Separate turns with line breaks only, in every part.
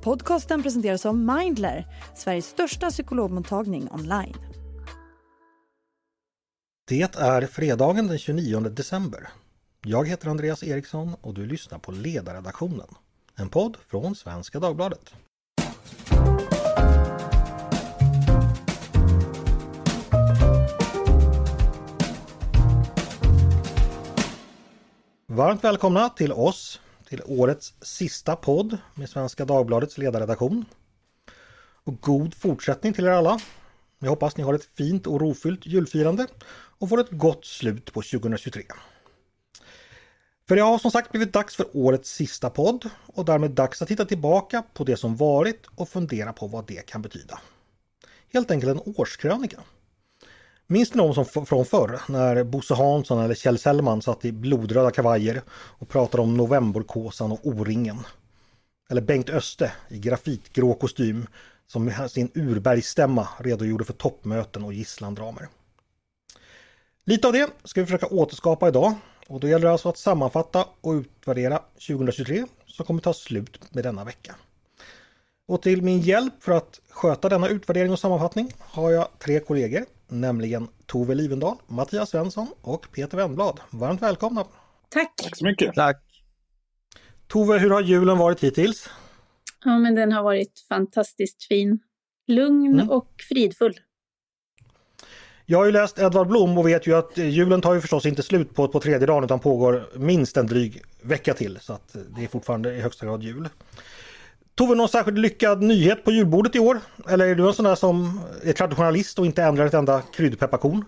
Podcasten presenteras av Mindler, Sveriges största psykologmottagning online.
Det är fredagen den 29 december. Jag heter Andreas Eriksson och du lyssnar på Ledarredaktionen. En podd från Svenska Dagbladet. Varmt välkomna till oss, till årets sista podd med Svenska Dagbladets ledarredaktion. Och god fortsättning till er alla. Jag hoppas ni har ett fint och rofyllt julfirande och får ett gott slut på 2023. För det har som sagt blivit dags för årets sista podd och därmed dags att titta tillbaka på det som varit och fundera på vad det kan betyda. Helt enkelt en årskrönika. Minns ni någon som från förr när Bosse Hansson eller Kjell Sellman satt i blodröda kavajer och pratade om novemberkåsan och O-ringen? Eller Bengt Öste i grafitgrå kostym som med sin urbergsstämma redogjorde för toppmöten och gisslandramer. Lite av det ska vi försöka återskapa idag och då gäller det alltså att sammanfatta och utvärdera 2023 som kommer ta slut med denna vecka. Och till min hjälp för att sköta denna utvärdering och sammanfattning har jag tre kollegor, nämligen Tove Livendal, Mattias Svensson och Peter Wennblad. Varmt välkomna!
Tack!
Tack så mycket!
Tack!
Tove, hur har julen varit hittills?
Ja, men den har varit fantastiskt fin. Lugn mm. och fridfull.
Jag har ju läst Edvard Blom och vet ju att julen tar ju förstås inte slut på, på tredje dagen utan pågår minst en dryg vecka till. Så att det är fortfarande i högsta grad jul. Tove, någon särskilt lyckad nyhet på julbordet i år? Eller är du en sån där som är traditionalist och inte ändrar ett enda kryddpepparkorn?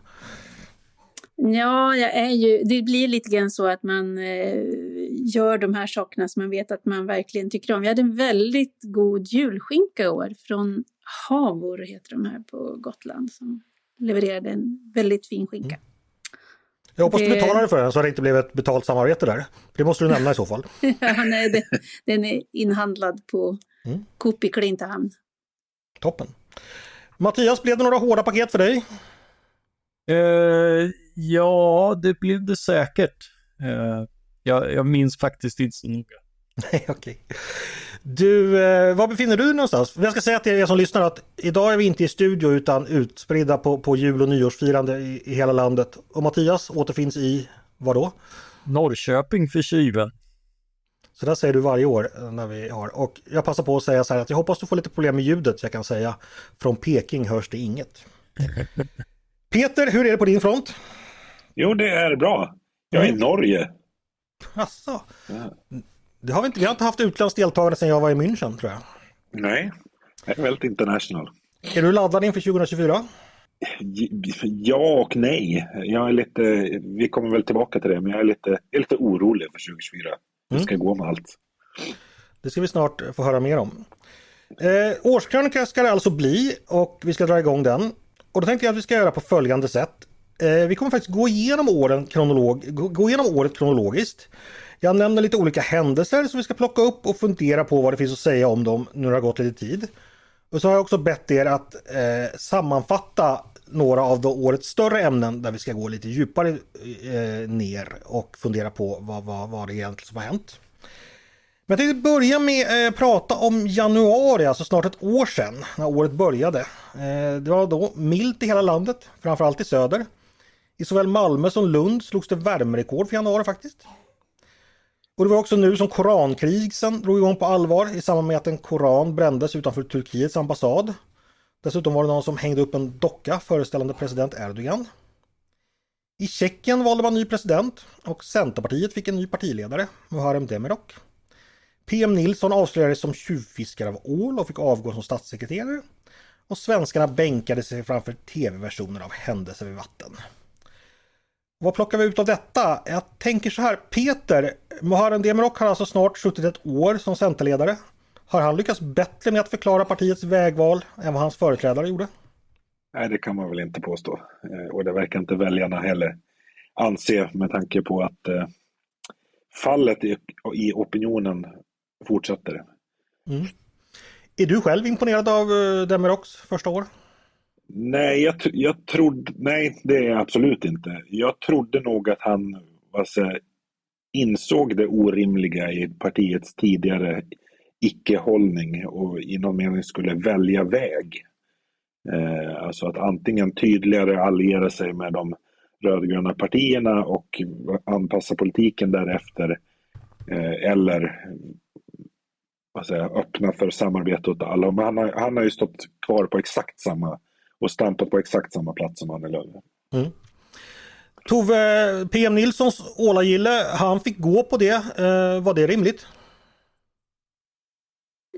Ja, jag är ju, det blir lite grann så att man eh, gör de här sakerna som man vet att man verkligen tycker om. Vi hade en väldigt god julskinka i år från Havor, heter de här på Gotland, som levererade en väldigt fin skinka. Mm.
Jag hoppas det... du betalade för den så det inte blev ett betalt samarbete där. Det måste du nämna i så fall.
ja, nej, det, den är inhandlad på mm. Coop i Klintehamn.
Toppen. Mattias, blev det några hårda paket för dig?
Uh, ja, det blev det säkert. Uh, jag, jag minns faktiskt inte så noga.
Nej, okej. Okay. Du, eh, var befinner du dig någonstans? Jag ska säga till er som lyssnar att idag är vi inte i studio utan utspridda på, på jul och nyårsfirande i, i hela landet. Och Mattias återfinns i, vad då?
Norrköping för tjuven.
Så där säger du varje år eh, när vi har. Och jag passar på att säga så här att jag hoppas du får lite problem med ljudet så jag kan säga från Peking hörs det inget. Peter, hur är det på din front?
Jo, det är bra. Jag är i mm. Norge.
Asså. Ja. Det har vi, inte, vi har inte haft utländskt deltagande sedan jag var i München tror jag.
Nej, det är väldigt international.
Är du laddad inför 2024?
Ja och nej. Jag är lite, vi kommer väl tillbaka till det, men jag är lite, jag är lite orolig för 2024. Hur mm. ska gå med allt?
Det ska vi snart få höra mer om. Eh, årskrönika ska det alltså bli och vi ska dra igång den. Och då tänkte jag att vi ska göra på följande sätt. Eh, vi kommer faktiskt gå igenom, åren kronolog, gå igenom året kronologiskt. Jag nämner lite olika händelser som vi ska plocka upp och fundera på vad det finns att säga om dem nu när det har gått lite tid. Och så har jag också bett er att eh, sammanfatta några av årets större ämnen där vi ska gå lite djupare eh, ner och fundera på vad, vad, vad det egentligen som har hänt. Men jag tänkte börja med att eh, prata om januari, alltså snart ett år sedan när året började. Eh, det var då milt i hela landet, framförallt i söder. I såväl Malmö som Lund slogs det värmerekord för januari faktiskt. Och det var också nu som korankrisen drog igång på allvar i samband med att en koran brändes utanför Turkiets ambassad. Dessutom var det någon som hängde upp en docka föreställande president Erdogan. I Tjeckien valde man ny president och Centerpartiet fick en ny partiledare, Muharrem Demirok. PM Nilsson avslöjades som tjuvfiskare av ål och fick avgå som statssekreterare. Och svenskarna bänkade sig framför tv-versioner av händelser vid vatten. Vad plockar vi ut av detta? Jag tänker så här, Peter, Muharrem Demirok har alltså snart suttit ett år som Centerledare. Har han lyckats bättre med att förklara partiets vägval än vad hans företrädare gjorde?
Nej, det kan man väl inte påstå. Eh, och det verkar inte väljarna heller anse med tanke på att eh, fallet i, opinionen fortsätter. Mm.
Är du själv imponerad av eh, Demiroks första år?
Nej, jag, jag trodde, nej, det är jag absolut inte. Jag trodde nog att han alltså, insåg det orimliga i partiets tidigare icke-hållning och i någon mening skulle välja väg. Eh, alltså att antingen tydligare alliera sig med de rödgröna partierna och anpassa politiken därefter eh, eller vad säger, öppna för samarbete åt alla. Men han har, han har ju stått kvar på exakt samma och stampat på exakt samma plats som Annie Lööf. Mm.
Tove PM Nilssons Ålagille, han fick gå på det. Eh, var det rimligt?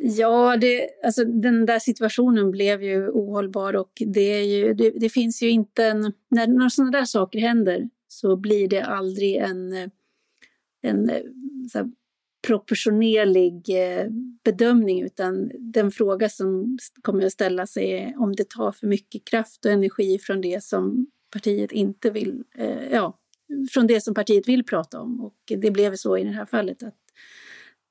Ja, det, alltså den där situationen blev ju ohållbar och det, är ju, det, det finns ju inte en... När, när sådana där saker händer så blir det aldrig en, en så proportionerlig eh, bedömning utan den fråga som kommer att ställa sig är om det tar för mycket kraft och energi från det som partiet inte vill, eh, ja, från det som partiet vill prata om. Och det blev så i det här fallet att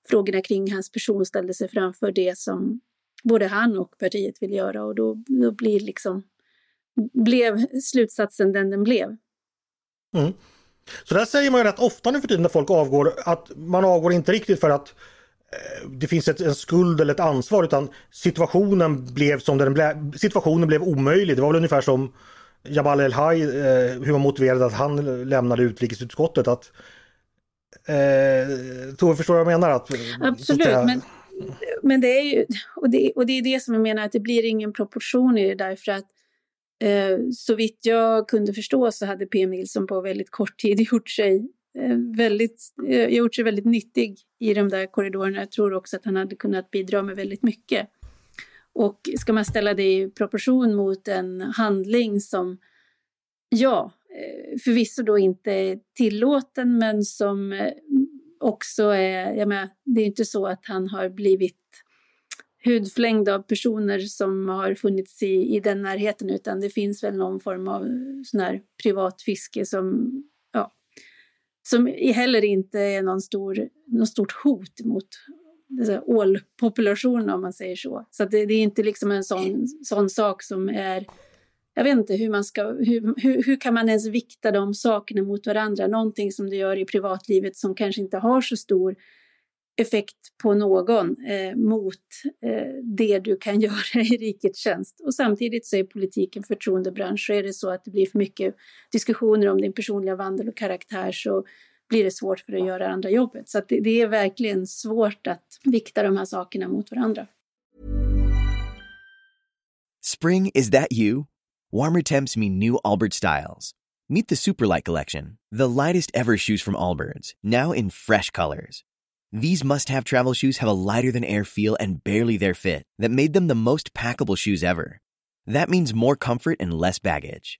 frågorna kring hans person ställde sig framför det som både han och partiet vill göra och då, då blir liksom, blev slutsatsen den den blev.
Mm. Så där säger man ju rätt ofta nu för tiden när folk avgår att man avgår inte riktigt för att eh, det finns ett, en skuld eller ett ansvar utan situationen blev som den blev. Situationen blev omöjlig. Det var väl ungefär som Jabal El-Haj, eh, hur man motiverade att han lämnade utrikesutskottet. Att, eh, Tove, förstår vad jag menar? Att,
Absolut, att men, men det är ju, och det, och det är det som jag menar att det blir ingen proportion i det därför att eh, så vitt jag kunde förstå så hade P. Nilsson på väldigt kort tid gjort sig eh, väldigt, eh, gjort sig väldigt nyttig i de där korridorerna. Jag tror också att han hade kunnat bidra med väldigt mycket. Och ska man ställa det i proportion mot en handling som, ja, eh, förvisso då inte är tillåten men som eh, också är, jag menar, det är inte så att han har blivit hudflängd av personer som har funnits i, i den närheten utan det finns väl någon form av sån här privat fiske som, ja, som heller inte är någon stor, någon stort hot mot ålpopulationen om man säger så. Så det, det, är inte liksom en sån, sån sak som är jag vet inte hur man ska, hur, hur, hur, kan man ens vikta de sakerna mot varandra? Någonting som du gör i privatlivet som kanske inte har så stor effekt på någon eh, mot eh, det du kan göra i rikets tjänst. Och samtidigt så är politiken förtroendebransch så är det så att det blir för mycket diskussioner om din personliga vandel och karaktär så blir det svårt för att göra andra jobbet. Så det, det är verkligen svårt att vikta de här sakerna mot varandra.
Spring, is that you? Warmer temps mean new Albert styles. Meet the Superlight Collection, the lightest ever shoes from Allbirds, now in fresh colors. These must have travel shoes have a lighter than air feel and barely their fit that made them the most packable shoes ever. That means more comfort and less baggage.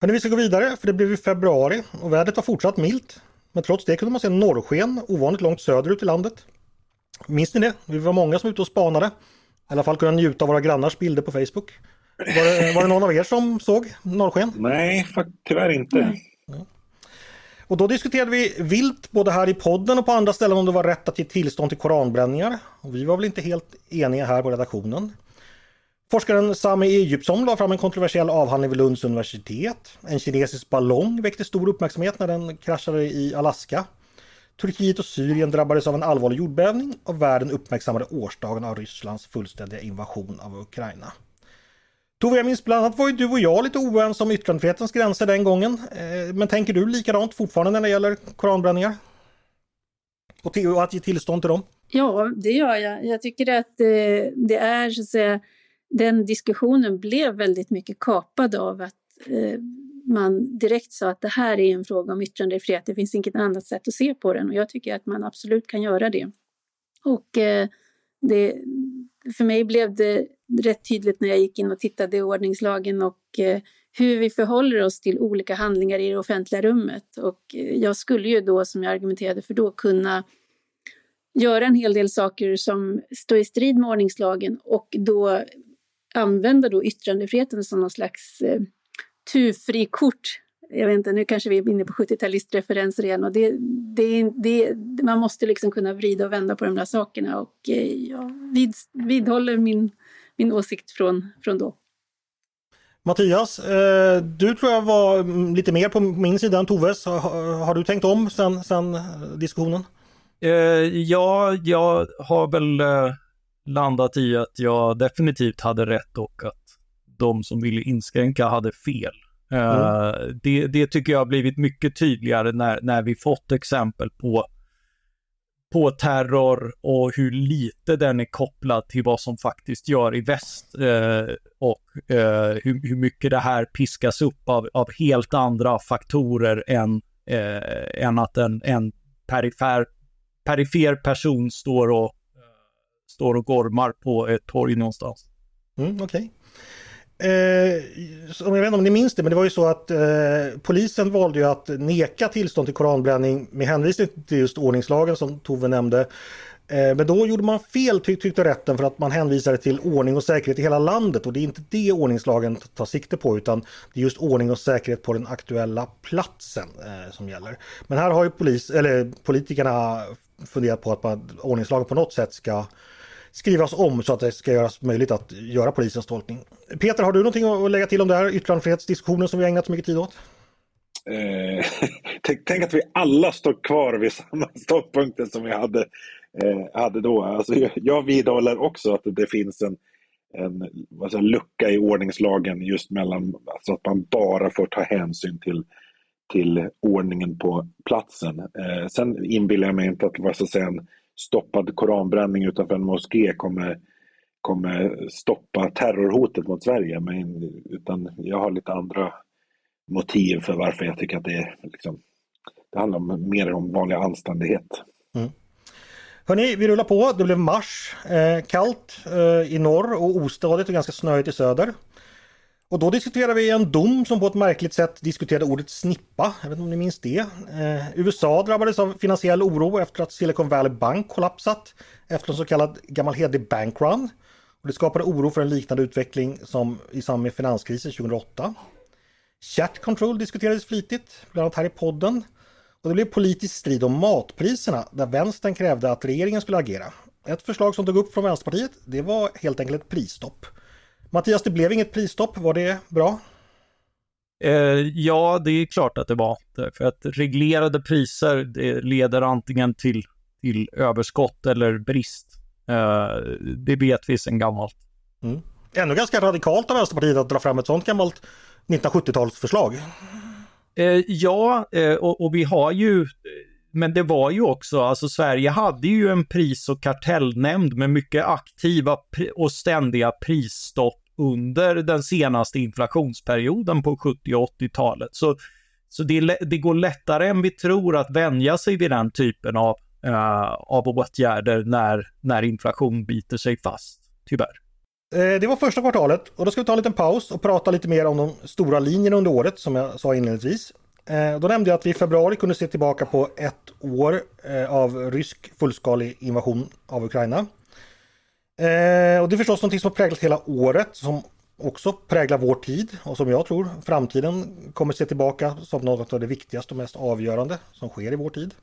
Men vi ska gå vidare för det blev ju februari och vädret har fortsatt milt. Men trots det kunde man se norrsken ovanligt långt söderut i landet. Minns ni det? Vi var många som var ute och spanade. I alla fall kunde njuta av våra grannars bilder på Facebook. Var det, var det någon av er som såg norrsken?
Nej, tyvärr inte. Nej.
Och då diskuterade vi vilt både här i podden och på andra ställen om det var rätt att ge tillstånd till koranbränningar. Och vi var väl inte helt eniga här på redaktionen. Forskaren Sami Egyptson la fram en kontroversiell avhandling vid Lunds universitet. En kinesisk ballong väckte stor uppmärksamhet när den kraschade i Alaska. Turkiet och Syrien drabbades av en allvarlig jordbävning och världen uppmärksammade årsdagen av Rysslands fullständiga invasion av Ukraina. Tove, jag minns bland annat var ju du och jag lite oense om yttrandefrihetens gränser den gången. Eh, men tänker du likadant fortfarande när det gäller koranbränningar? Och, att ge tillstånd till dem?
Ja, det gör jag. Jag tycker att eh, det är så att säga, den diskussionen blev väldigt mycket kapad av att eh, man direkt sa att det här är en fråga om yttrandefrihet. Det finns inget annat sätt att se på den och jag tycker att man absolut kan göra det. Och eh, det, för mig blev det rätt tydligt när jag gick in och tittade i ordningslagen och eh, hur vi förhåller oss till olika handlingar i det offentliga rummet. Och eh, jag skulle ju då, som jag argumenterade för då, kunna göra en hel del saker som står i strid med ordningslagen och då använda då yttrandefriheten som någon slags eh, tufrikort. Jag vet inte, nu kanske vi är inne på 70-talistreferenser igen och det, det, det, man måste liksom kunna vrida och vända på de där sakerna och eh, jag vid, vidhåller min, min åsikt från, från då.
Mattias, eh, du tror jag var lite mer på min sida än Toves. Har du tänkt om sen, sen diskussionen?
Eh, ja, jag har väl eh, landat i att jag definitivt hade rätt och att de som ville inskränka hade fel. Mm. Det, det, tycker jag har blivit mycket tydligare när, när vi fått exempel på på terror och hur lite den är kopplad till vad som faktiskt gör i väst eh, och eh, hur, hur, mycket det här piskas upp av, av helt andra faktorer än, eh, än att en, en perifer, perifer person står och, står och gormar på ett torg någonstans.
Mm, Okej. Okay. Eh, jag vet inte om ni minns det, men det var ju så att eh, polisen valde ju att neka tillstånd till koranbränning med hänvisning till just ordningslagen som Tove nämnde. Eh, men då gjorde man fel tyckte rätten för att man hänvisade till ordning och säkerhet i hela landet och det är inte det ordningslagen tar sikte på utan det är just ordning och säkerhet på den aktuella platsen eh, som gäller. Men här har ju polis, eller politikerna funderat på att man, ordningslagen på något sätt ska skrivas om så att det ska göras möjligt att göra polisens tolkning. Peter, har du någonting att lägga till om det här yttrandefrihetsdiskussionen som vi ägnat så mycket tid åt?
Eh, tänk, tänk, att vi alla står kvar vid samma ståndpunkter som vi hade, eh, hade då. Alltså, jag vidhåller också att det finns en, en alltså, lucka i ordningslagen just mellan alltså att man bara får ta hänsyn till, till ordningen på platsen. Eh, sen inbillar jag mig inte att det var så att säga en stoppad koranbränning utanför en moské kommer, kommer stoppa terrorhotet mot Sverige. Men, utan jag har lite andra motiv för varför jag tycker att det är liksom, det handlar om, mer om vanlig anständighet. Mm.
Hörni, vi rullar på. Det blev mars. Eh, kallt eh, i norr och ostadigt och ganska snöigt i söder. Och då diskuterar vi en dom som på ett märkligt sätt diskuterade ordet snippa. Jag vet inte om ni minns det. Eh, USA drabbades av finansiell oro efter att Silicon Valley Bank kollapsat efter en så kallad gammal hederlig bankrun. Och det skapade oro för en liknande utveckling som i samband med finanskrisen 2008. Chat control diskuterades flitigt, bland annat här i podden. Och det blev politisk strid om matpriserna där vänstern krävde att regeringen skulle agera. Ett förslag som tog upp från Vänsterpartiet det var helt enkelt ett prisstopp. Mattias, det blev inget prisstopp. Var det bra?
Eh, ja, det är klart att det var. För att reglerade priser leder antingen till, till överskott eller brist. Eh, det vet vi sedan gammalt.
Mm. Ändå ganska radikalt av Vänsterpartiet att dra fram ett sådant gammalt 1970-talsförslag.
Eh, ja, eh, och, och, vi har ju men det var ju också, alltså Sverige hade ju en pris och kartellnämnd med mycket aktiva och ständiga prisstopp under den senaste inflationsperioden på 70 och 80-talet. Så, så det, det, går lättare än vi tror att vänja sig vid den typen av, uh, av åtgärder när, när inflation biter sig fast, tyvärr.
Eh, det var första kvartalet och då ska vi ta en liten paus och prata lite mer om de stora linjerna under året som jag sa inledningsvis. Eh, då nämnde jag att vi i februari kunde se tillbaka på ett år eh, av rysk fullskalig invasion av Ukraina. Eh, och det är förstås något som har präglat hela året som också präglar vår tid och som jag tror framtiden kommer se tillbaka som något av det viktigaste och mest avgörande som sker i vår tid.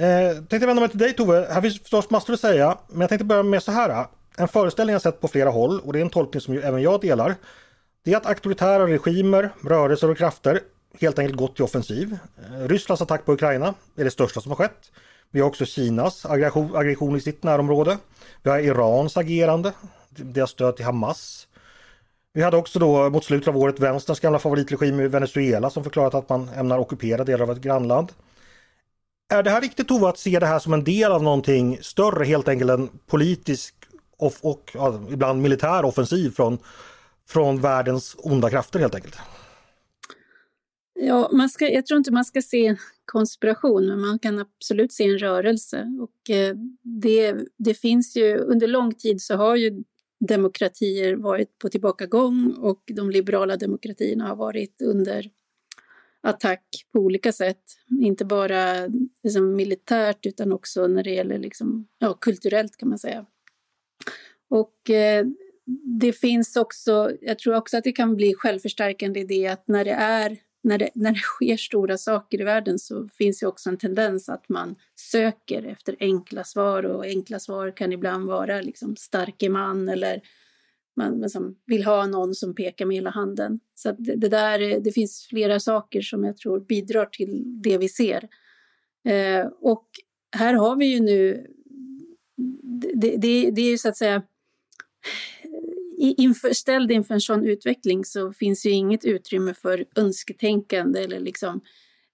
Eh, tänkte vända mig till dig Tove. Här finns förstås massor att säga, men jag tänkte börja med så här. En föreställning jag sett på flera håll och det är en tolkning som ju även jag delar. Det är att auktoritära regimer, rörelser och krafter helt enkelt gått till offensiv. Eh, Rysslands attack på Ukraina är det största som har skett. Vi har också Kinas aggression, aggression i sitt närområde. Vi har Irans agerande, deras stöd till Hamas. Vi hade också då mot slutet av året vänsterns gamla favoritregim i Venezuela som förklarat att man ämnar ockupera delar av ett grannland. Är det här riktigt Tove att se det här som en del av någonting större, helt enkelt en politisk och, och ja, ibland militär offensiv från, från världens onda krafter helt enkelt?
Ja, man ska, jag tror inte man ska se en konspiration, men man kan absolut se en rörelse. Och eh, det, det finns ju, under lång tid så har ju demokratier varit på tillbakagång och de liberala demokratierna har varit under, attack på olika sätt. Inte bara liksom, militärt utan också när det gäller liksom, ja, kulturellt kan man säga. Och eh, det finns också, jag tror också att det kan bli självförstärkande i det att när det är när det, när det sker stora saker i världen så finns det också en tendens att man söker efter enkla svar och enkla svar kan ibland vara liksom starke man eller man liksom vill ha någon som pekar med hela handen. Så det, det, där, det finns flera saker som jag tror bidrar till det vi ser. Eh, och här har vi ju nu, det, det, det är ju så att säga inför, ställd inför en sån utveckling så finns ju inget utrymme för önsketänkande eller liksom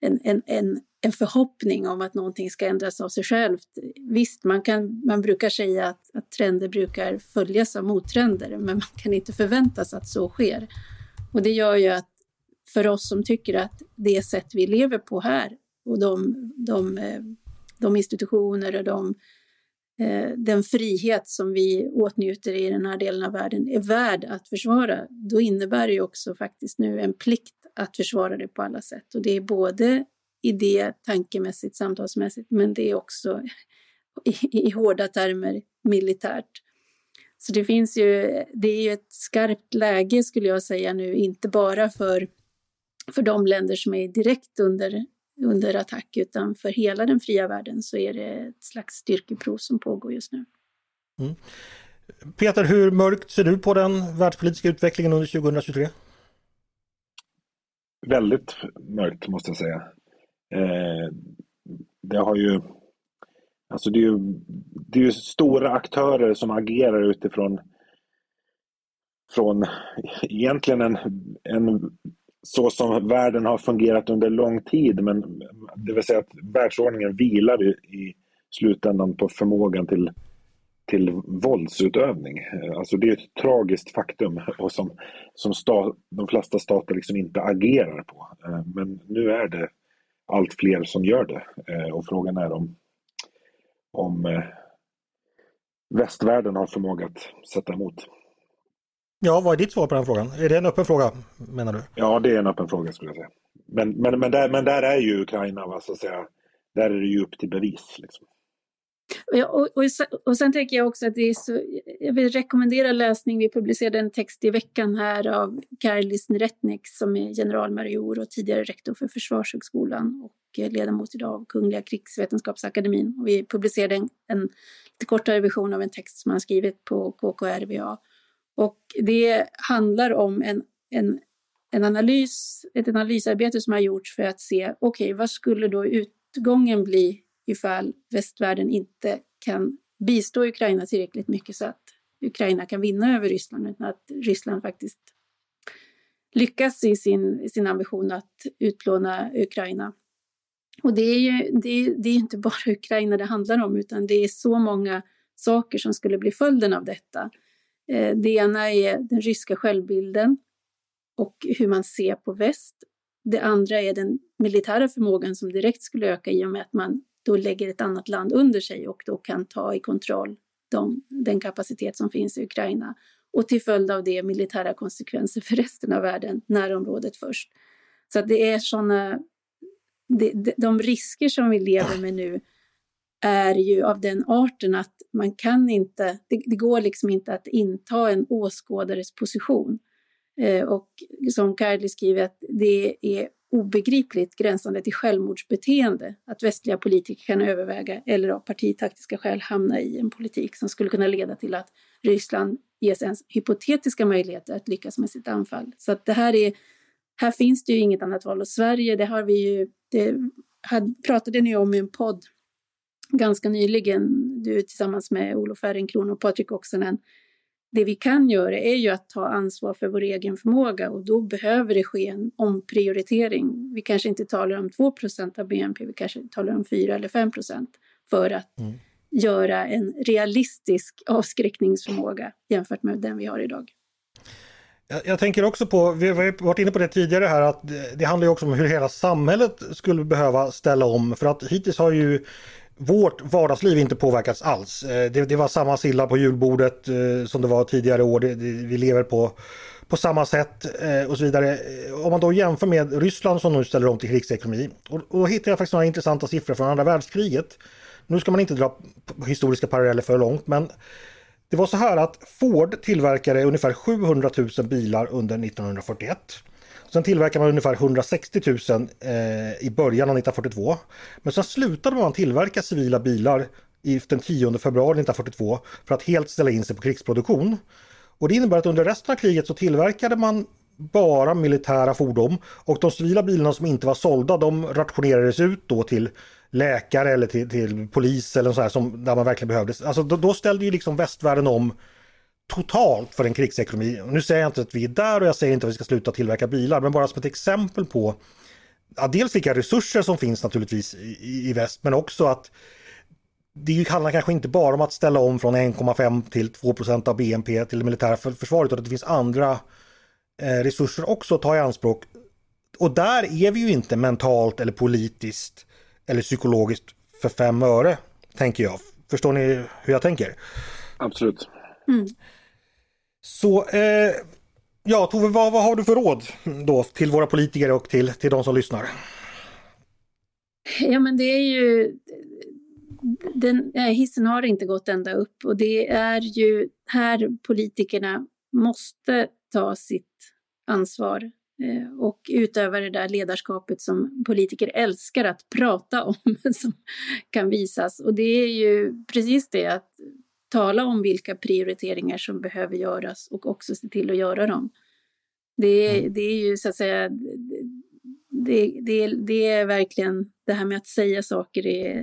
en, en, en, en förhoppning om att någonting ska ändras av sig självt. Visst, man, kan, man brukar säga att, att trender brukar följas av mottrender, men man kan inte förvänta sig att så sker. Och det gör ju att för oss som tycker att det sätt vi lever på här och de, de, eh, de institutioner och de Eh, den frihet som vi åtnjuter i den här delen av världen är värd att försvara, då innebär det ju också faktiskt nu en plikt att försvara det på alla sätt. Och det är både idé, tankemässigt, samtalsmässigt, men det är också i, i hårda termer militärt. Så det finns ju, det är ju ett skarpt läge skulle jag säga nu, inte bara för, för de länder som är direkt under under attack utan för hela den fria världen så är det ett slags styrkeprov som pågår just nu. Mm.
Peter, hur mörkt ser du på den världspolitiska utvecklingen under 2023?
Väldigt mörkt måste jag säga. Eh, det har ju Alltså det är ju, det är ju stora aktörer som agerar utifrån från egentligen en, en så som världen har fungerat under lång tid. Men det vill säga att världsordningen vilar i, slutändan på förmågan till, till våldsutövning. Alltså det är ett tragiskt faktum och som, som sta, de flesta stater liksom inte agerar på. Men nu är det allt fler som gör det och frågan är om, om eh, västvärlden har förmåga att sätta emot.
Ja, vad är ditt svar på den frågan? Är det en öppen fråga menar du?
Ja, det är en öppen fråga skulle jag säga. Men, men, men, där, men där är ju Ukraina, vad ska jag säga, där är det ju upp till bevis. Liksom.
Ja, och, och, och sen tänker jag också att det är så, jag vill rekommendera läsning. Vi publicerade en text i veckan här av Karlis Neretnik som är generalmajor och tidigare rektor för Försvarshögskolan och ledamot idag av Kungliga krigsvetenskapsakademin. Och vi publicerade en, en lite kortare version av en text som han skrivit på KKRVA och det handlar om en, en, en analys, ett analysarbete som har gjorts för att se, okej, okay, vad skulle då utgången bli ifall västvärlden inte kan bistå Ukraina tillräckligt mycket så att Ukraina kan vinna över Ryssland, utan att Ryssland faktiskt lyckas i sin, sin ambition att utplåna Ukraina. Och det är ju det är, det är inte bara Ukraina det handlar om, utan det är så många saker som skulle bli följden av detta. Eh, det ena är den ryska självbilden och hur man ser på väst. Det andra är den militära förmågan som direkt skulle öka i och med att man då lägger ett annat land under sig och då kan ta i kontroll de, den kapacitet som finns i Ukraina. Och till följd av det militära konsekvenser för resten av världen, närområdet först. Så att det är sådana, de, de risker som vi lever med nu är ju av den arten att man kan inte, det, det går liksom inte att inta en åskådares position. Eh, och som Kaili skriver att det är obegripligt gränsande till självmordsbeteende att västliga politiker kan överväga eller av partitaktiska skäl hamna i en politik som skulle kunna leda till att Ryssland ges ens hypotetiska möjligheter att lyckas med sitt anfall. Så att det här är, här finns det ju inget annat val och Sverige, det har vi ju, det hade, pratade ni om i en podd ganska nyligen, du tillsammans med Olof Ehrencron och Patrik Oksanen, det vi kan göra är ju att ta ansvar för vår egen förmåga och då behöver det ske en omprioritering. Vi kanske inte talar om 2% av BNP, vi kanske talar om 4 eller 5% för att mm. göra en realistisk avskräckningsförmåga jämfört med den vi har idag.
Jag, jag tänker också på, vi har varit inne på det tidigare här, att det, det handlar ju också om hur hela samhället skulle behöva ställa om. För att hittills har ju vårt vardagsliv inte påverkats alls. Eh, det, det var samma sillar på julbordet eh, som det var tidigare år. Det, det, vi lever på, på samma sätt eh, och så vidare. Om man då jämför med Ryssland som nu ställer om till krigsekonomi. Och, och då hittar jag faktiskt några intressanta siffror från andra världskriget. Nu ska man inte dra historiska paralleller för långt men det var så här att Ford tillverkade ungefär 700 000 bilar under 1941. Sen tillverkade man ungefär 160 000 eh, i början av 1942. Men sen slutade man tillverka civila bilar i den 10 februari 1942 för att helt ställa in sig på krigsproduktion. Och det innebär att under resten av kriget så tillverkade man bara militära fordon och de civila bilarna som inte var sålda de rationerades ut då till läkare eller till, till polis eller så här som, där man verkligen behövdes. Alltså då, då ställde ju liksom västvärlden om totalt för en krigsekonomi. Nu säger jag inte att vi är där och jag säger inte att vi ska sluta tillverka bilar, men bara som ett exempel på ja, dels vilka resurser som finns naturligtvis i, i väst, men också att det handlar kanske inte bara om att ställa om från 1,5 till 2% av BNP till det militära försvaret, utan att det finns andra eh, resurser också att ta i anspråk. Och där är vi ju inte mentalt eller politiskt eller psykologiskt för fem öre, tänker jag. Förstår ni hur jag tänker?
Absolut.
Mm.
Så eh, ja, Tove, vad, vad har du för råd då till våra politiker och till, till de som lyssnar?
Ja, men det är ju... Den, eh, hissen har inte gått ända upp och det är ju här politikerna måste ta sitt ansvar eh, och utöva det där ledarskapet som politiker älskar att prata om, som kan visas. Och det är ju precis det att tala om vilka prioriteringar som behöver göras och också se till att göra dem. Det, mm. det är ju så att säga, det, det, det är verkligen det här med att säga saker är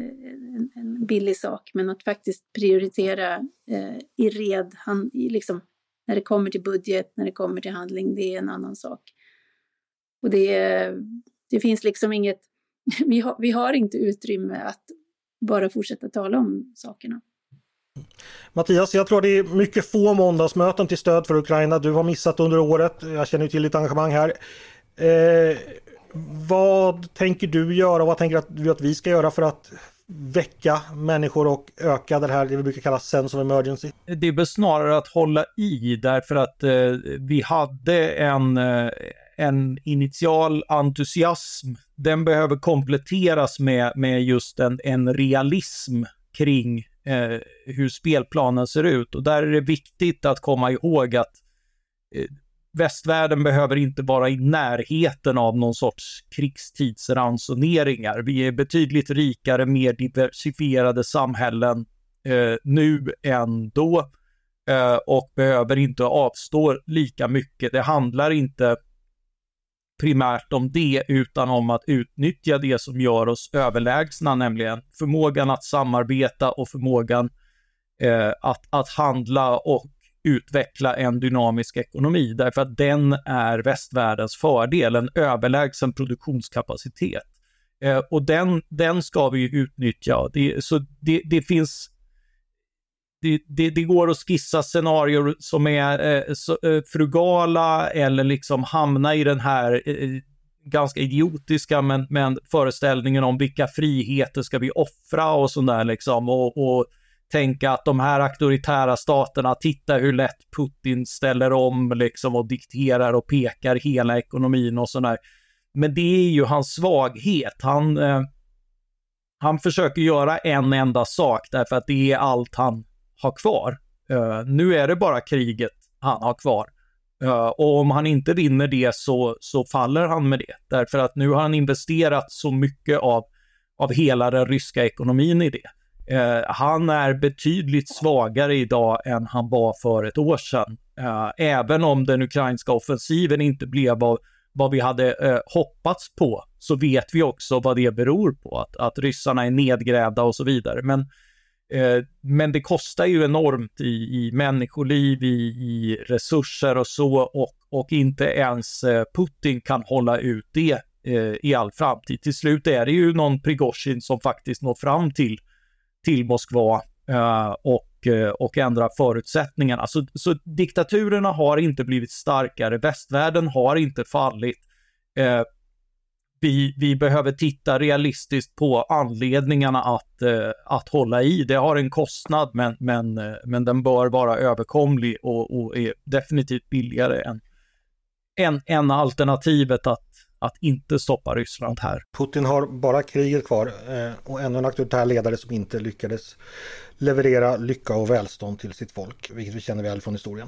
en, en billig sak, men att faktiskt prioritera eh, i red, han, liksom, när det kommer till budget, när det kommer till handling, det är en annan sak. Och det, det finns liksom inget, vi har, vi har inte utrymme att bara fortsätta tala om sakerna.
Mattias, jag tror det är mycket få måndagsmöten till stöd för Ukraina. Du har missat under året. Jag känner till ditt engagemang här. Eh, vad tänker du göra och vad tänker du att vi ska göra för att väcka människor och öka det här, det vi brukar kalla sense of emergency?
Det är väl snarare att hålla i därför att eh, vi hade en, eh, en initial entusiasm. Den behöver kompletteras med, med just en, en realism kring eh, hur spelplanen ser ut. Och där är det viktigt att komma ihåg att eh, västvärlden behöver inte vara i närheten av någon sorts krigstidsransoneringar. Vi är betydligt rikare, mer diversifierade samhällen eh, nu än då eh, och behöver inte avstå lika mycket. Det handlar inte primärt om det utan om att utnyttja det som gör oss överlägsna, nämligen förmågan att samarbeta och förmågan eh, att, att handla och utveckla en dynamisk ekonomi därför att den är västvärldens fördel, en överlägsen produktionskapacitet. Eh, och den, den ska vi utnyttja. Det, så det, det finns det, det, det, går att skissa scenarier som är eh, så, eh, frugala eller liksom hamna i den här eh, eh ganska idiotiska men, men föreställningen om vilka friheter ska vi offra och sådär liksom och, och tänka att de här auktoritära staterna, titta hur lätt Putin ställer om liksom och dikterar och pekar hela ekonomin och sådär. Men det är ju hans svaghet. Han, eh, han försöker göra en enda sak därför att det är allt han har kvar. Uh, nu är det bara kriget han har kvar. Uh, och om han inte vinner det så, så faller han med det. Därför att nu har han investerat så mycket av, av hela den ryska ekonomin i det. Uh, han är betydligt svagare idag än han var för ett år sedan. även om den ukrainska offensiven inte blev vad, vad vi hade hoppats på, så vet vi också vad det beror på. Att, att ryssarna är nedgrävda och så vidare. Men Eh, Eh, men det kostar ju enormt i, i människoliv, i, i resurser och så och, och inte ens eh, Putin kan hålla ut det eh, i all framtid. Till slut är det ju någon Prigozjin som faktiskt når fram till, till Moskva eh, och, och ändrar förutsättningarna. Så, så diktaturerna har inte blivit starkare, västvärlden har inte fallit vi, vi behöver titta realistiskt på anledningarna att, eh, att hålla i. Det har en kostnad men, men, eh, men den bör vara överkomlig och, och är definitivt billigare än, än, än alternativet att, att inte stoppa Ryssland här.
Putin har bara kriget kvar eh, och ännu en auktoritär ledare som inte lyckades leverera lycka och välstånd till sitt folk, vilket vi känner väl från historien.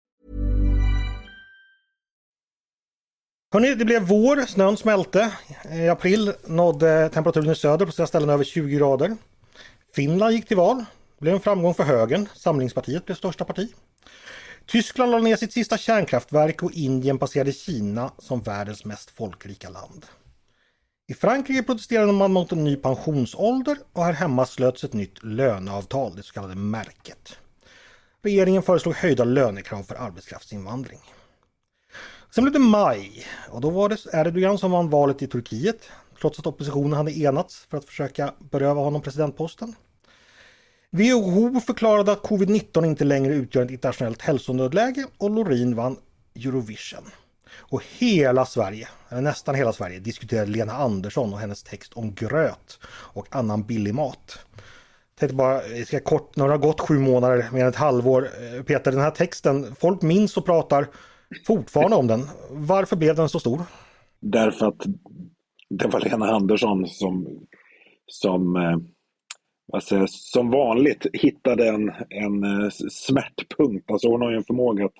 Hörrni, det blev vår, snön smälte. I april nådde temperaturen i söder på sina ställen över 20 grader. Finland gick till val. Det blev en framgång för högern. Samlingspartiet blev största parti. Tyskland lade ner sitt sista kärnkraftverk och Indien passerade Kina som världens mest folkrika land. I Frankrike protesterade man mot en ny pensionsålder och här hemma slöts ett nytt löneavtal, det så kallade märket. Regeringen föreslog höjda lönekrav för arbetskraftsinvandring. Sen blev det maj och då var det Erdogan som vann valet i Turkiet trots att oppositionen hade enats för att försöka beröva honom presidentposten. WHO förklarade att covid-19 inte längre utgör ett internationellt hälsonödläge och Lorin vann Eurovision. Och hela Sverige, eller nästan hela Sverige, diskuterade Lena Andersson och hennes text om gröt och annan billig mat. Tänkte bara, jag ska kort, när det har gått sju månader, mer än ett halvår, eh, Peter, den här texten, folk minns och pratar fortfarande om den. Varför blev den så stor?
Därför att det var Lena Andersson som, som, jag, som vanligt hittade en, en eh, smärtpunkt. Alltså hon har ju en förmåga att,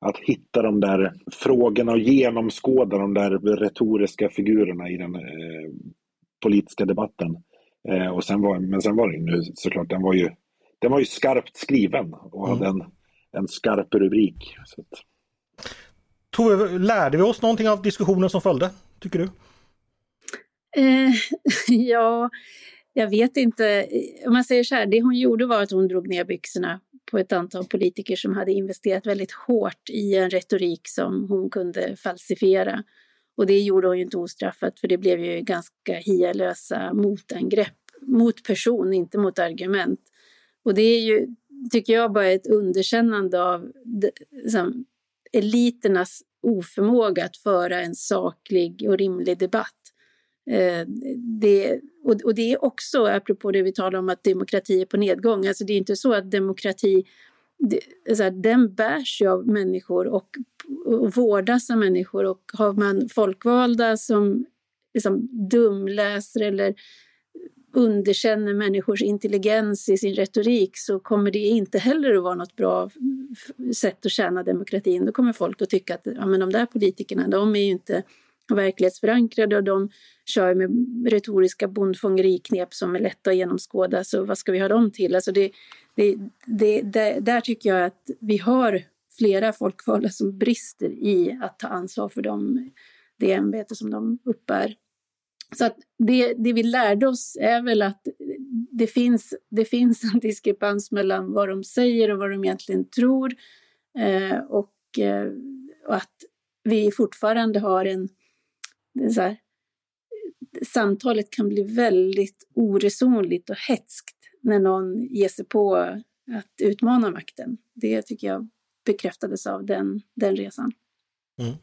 att hitta de där frågorna och genomskåda de där retoriska figurerna i den eh, politiska debatten. Eh, och sen var, men sen var det ju nu såklart, den var ju, den var ju skarpt skriven och hade en, en skarp rubrik. Så att,
Tove, lärde vi oss någonting av diskussionen som följde, tycker du?
Eh, ja, jag vet inte. Om man säger så här, det hon gjorde var att hon drog ner byxorna på ett antal politiker som hade investerat väldigt hårt i en retorik som hon kunde falsifiera. Och det gjorde hon ju inte ostraffat för det blev ju ganska hialösa motangrepp mot person, inte mot argument. Och det är ju, tycker jag, bara ett underkännande av liksom, eliternas oförmåga att föra en saklig och rimlig debatt. Eh, det, och, och, det är också, apropå det vi talar om att demokrati är på nedgång, alltså det är inte så att demokrati, det, alltså, den bärs ju av människor och, och vårdas av människor och har man folkvalda som liksom dumläser eller underkänner människors intelligens i sin retorik så kommer det inte heller att vara något bra sätt att tjäna demokratin. Då kommer folk att tycka att ja, men de där politikerna, de är ju inte verklighetsförankrade och de kör med retoriska bondfångeriknep som är lätta att genomskåda, så vad ska vi ha dem till? Alltså det, det, det, det, där tycker jag att vi har flera folkvalda som brister i att ta ansvar för dem, det ämbete som de uppbär. Så att det, det vi lärde oss är väl att det finns, det finns en diskrepans mellan vad de säger och vad de egentligen tror. Eh, och, eh, och, att vi fortfarande har en... Så här, samtalet kan bli väldigt oresonligt och hetskt när någon ger sig på att utmana makten. Det tycker jag bekräftades av den, den resan.
Mm.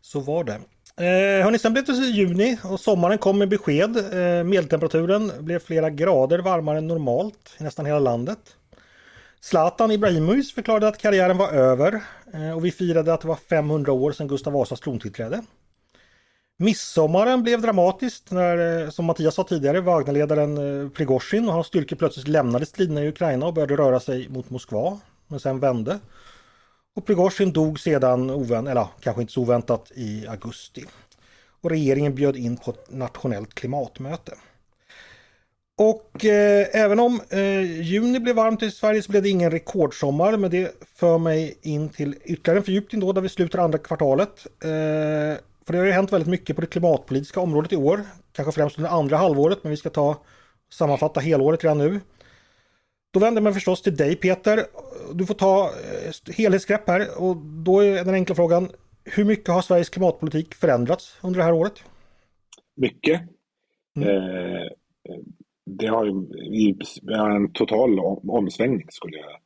Så var det. Eh, hörni, sen blev det juni och sommaren kom med besked. Eh, medeltemperaturen blev flera grader varmare än normalt i nästan hela landet. Zlatan Ibrahimovic förklarade att karriären var över eh, och vi firade att det var 500 år sedan Gustav Vasas trontillträde. Midsommaren blev dramatiskt när, eh, som Mattias sa tidigare, Wagnerledaren eh, Prigozjin och hans styrkor plötsligt lämnade striderna i Ukraina och började röra sig mot Moskva, men sen vände. Och Prigozjin dog sedan, ovän, eller kanske inte så oväntat, i augusti. Och regeringen bjöd in på ett nationellt klimatmöte. Och eh, även om eh, juni blev varmt i Sverige så blev det ingen rekordsommar. Men det för mig in till ytterligare en fördjupning då där vi slutar andra kvartalet. Eh, för det har ju hänt väldigt mycket på det klimatpolitiska området i år. Kanske främst under andra halvåret men vi ska ta sammanfatta helåret redan nu. Då vänder mig förstås till dig Peter. Du får ta eh, helhetsgrepp här och då är den enkla frågan hur mycket har Sveriges klimatpolitik förändrats under det här året?
Mycket. Mm. Eh, det har ju en total omsvängning skulle jag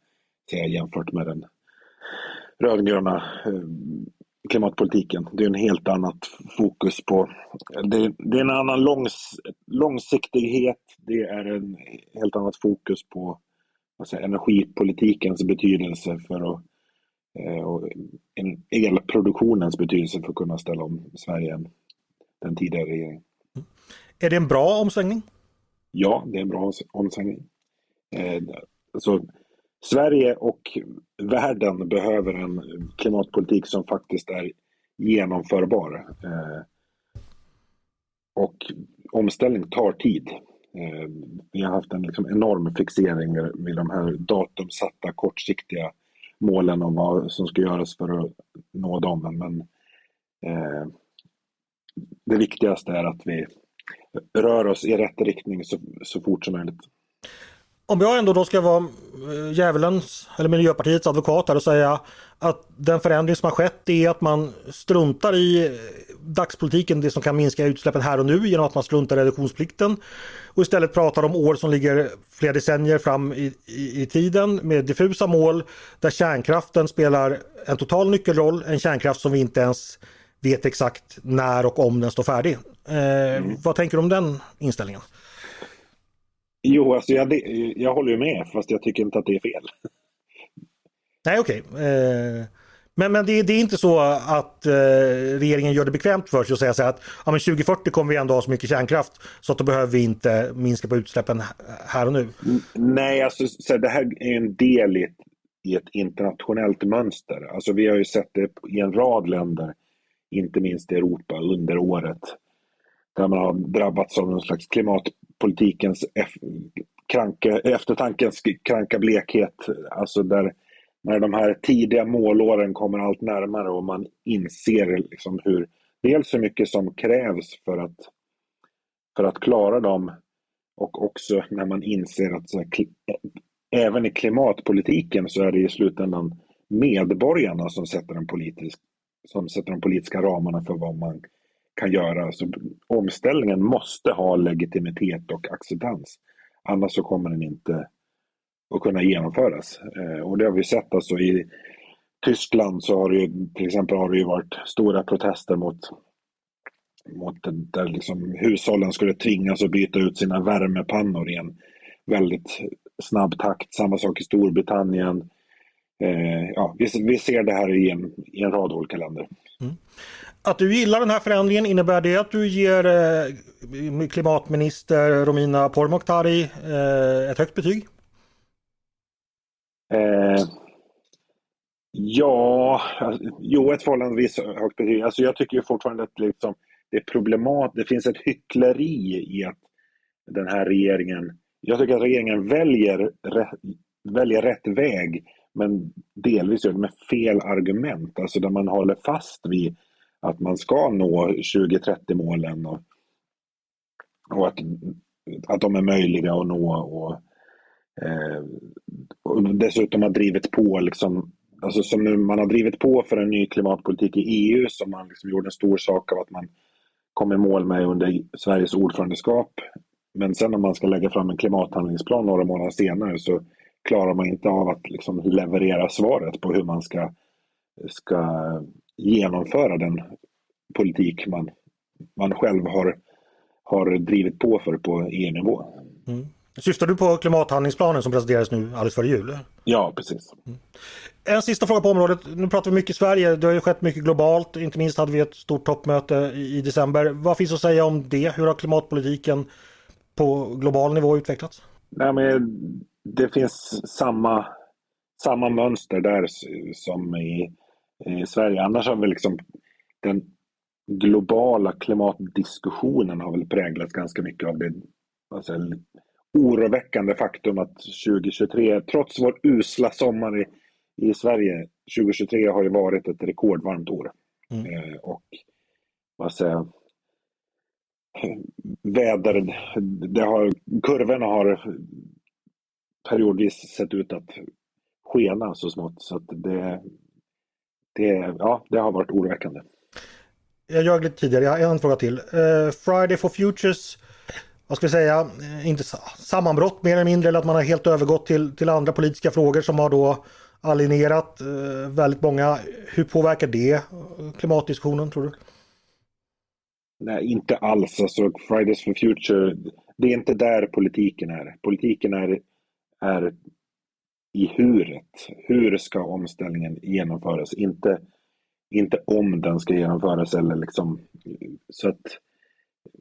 säga jämfört med den rödgröna eh, klimatpolitiken. Det är en helt annat fokus på, det, det är en annan långs, långsiktighet, det är en helt annat fokus på alltså, energipolitikens betydelse för att eh, och elproduktionens betydelse för att kunna ställa om Sverige än den tidigare regeringen.
Är det en bra omsvängning?
Ja, det är en bra omsvängning. Eh, alltså, Sverige och världen behöver en klimatpolitik som faktiskt är genomförbar. Eh, och omställning tar tid. Eh, vi har haft en liksom enorm fixering vid de här datumsatta kortsiktiga målen om vad som ska göras för att nå dem. Men eh, det viktigaste är att vi rör oss i rätt riktning så, så fort som möjligt.
Om jag ändå då ska vara eh, djävulens eller Miljöpartiets advokat här och säga att den förändring som har skett är att man struntar i eh, dagspolitiken, det som kan minska utsläppen här och nu genom att man struntar i reduktionsplikten och istället pratar om år som ligger flera decennier fram i, i, i tiden med diffusa mål där kärnkraften spelar en total nyckelroll, en kärnkraft som vi inte ens vet exakt när och om den står färdig. Eh, mm. Vad tänker du om den inställningen?
Jo, alltså jag, jag håller ju med fast jag tycker inte att det är fel.
Nej, okej. Okay. Eh, men, men det, det, är inte så att eh, regeringen gör det bekvämt för sig och säger så att ja, men 2040 kommer vi ändå ha så mycket kärnkraft så att då behöver vi inte minska på utsläppen här och nu.
Nej, alltså så det här är en del i ett, i ett internationellt mönster. Alltså vi har ju sett det i en rad länder, inte minst i Europa under året där man har drabbats av någon slags klimatpolitikens kranka, eftertankens kranka blekhet. Alltså där när de här tidiga målåren kommer allt närmare och man inser liksom hur, dels hur mycket som krävs för att, för att klara dem och också när man inser att här, även i klimatpolitiken så är det i slutändan medborgarna som sätter, en politisk, som sätter de politiska ramarna för vad man kan göra. Så omställningen måste ha legitimitet och acceptans. Annars så kommer den inte att kunna genomföras. Eh, och det har vi sett alltså i Tyskland så har det ju till exempel har det ju varit stora protester mot, mot där liksom hushållen skulle tvingas att byta ut sina värmepannor i en väldigt snabb takt. Samma sak i Storbritannien. Eh, ja, vi, vi ser det här i en, i en rad olika länder. Mm.
Att du gillar den här förändringen, innebär det att du ger eh, klimatminister Romina Pourmokhtari eh, ett högt betyg?
Eh, ja, jo ett förhållandevis högt betyg. Alltså jag tycker fortfarande att liksom, det är problematiskt. det finns ett hyckleri i att den här regeringen, jag tycker att regeringen väljer, rätt, väljer rätt väg men delvis gör det med fel argument, alltså där man håller fast vid att man ska nå 2030-målen och, och att, att de är möjliga att nå. Och, eh, och dessutom har drivit på, liksom, alltså som nu, man har drivit på för en ny klimatpolitik i EU som man liksom gjorde en stor sak av att man kom i mål med under Sveriges ordförandeskap. Men sen om man ska lägga fram en klimathandlingsplan några månader senare så klarar man inte av att liksom leverera svaret på hur man ska, ska genomföra den politik man, man själv har, har drivit på för på EU-nivå.
Mm. Syftar du på klimathandlingsplanen som presenterades nu alldeles före jul?
Ja, precis.
Mm. En sista fråga på området. Nu pratar vi mycket Sverige. Det har ju skett mycket globalt. Inte minst hade vi ett stort toppmöte i december. Vad finns att säga om det? Hur har klimatpolitiken på global nivå utvecklats?
Nej, men det finns samma, samma mönster där som i, i Sverige. Annars har vi liksom den globala klimatdiskussionen har väl präglats ganska mycket av det alltså, oroväckande faktum att 2023, trots vår usla sommar i, i Sverige, 2023 har ju varit ett rekordvarmt år. Mm. Eh, och vad säger väder, det har, kurvorna har periodvis sett ut att skena så smått. Så att det, det, ja, det har varit oroväckande.
Jag ljög lite tidigare, jag har en fråga till. Uh, Friday for Futures, vad ska vi säga, eh, inte sammanbrott mer eller mindre, eller att man har helt övergått till, till andra politiska frågor som har då alienerat uh, väldigt många. Hur påverkar det klimatdiskussionen tror du?
Nej, inte alls. Alltså, Fridays for Future, det är inte där politiken är. Politiken är, är i huret. Hur ska omställningen genomföras? Inte, inte om den ska genomföras eller liksom så att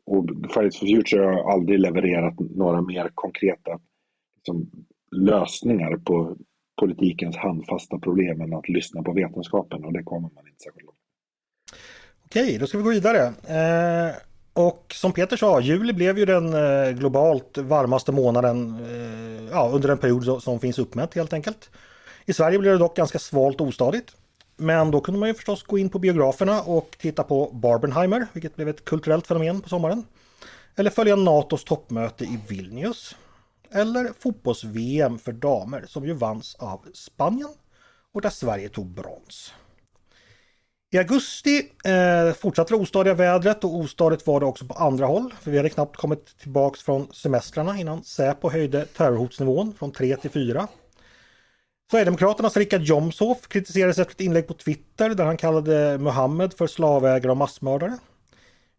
och Fridays for Future har aldrig levererat några mer konkreta liksom, lösningar på politikens handfasta problem än att lyssna på vetenskapen och det kommer man inte särskilt långt.
Okej, då ska vi gå vidare. Eh, och som Peter sa, juli blev ju den eh, globalt varmaste månaden eh, ja, under en period som finns uppmätt helt enkelt. I Sverige blev det dock ganska svalt och ostadigt. Men då kunde man ju förstås gå in på biograferna och titta på Barbenheimer, vilket blev ett kulturellt fenomen på sommaren. Eller följa NATOs toppmöte i Vilnius. Eller fotbolls-VM för damer som ju vanns av Spanien och där Sverige tog brons. I augusti eh, fortsatte det ostadiga vädret och ostadigt var det också på andra håll. För vi hade knappt kommit tillbaks från semestrarna innan Säpo höjde terrorhotsnivån från 3 till 4. Sverigedemokraternas Richard Jomshof kritiserades efter ett inlägg på Twitter där han kallade Muhammed för slavägare och massmördare.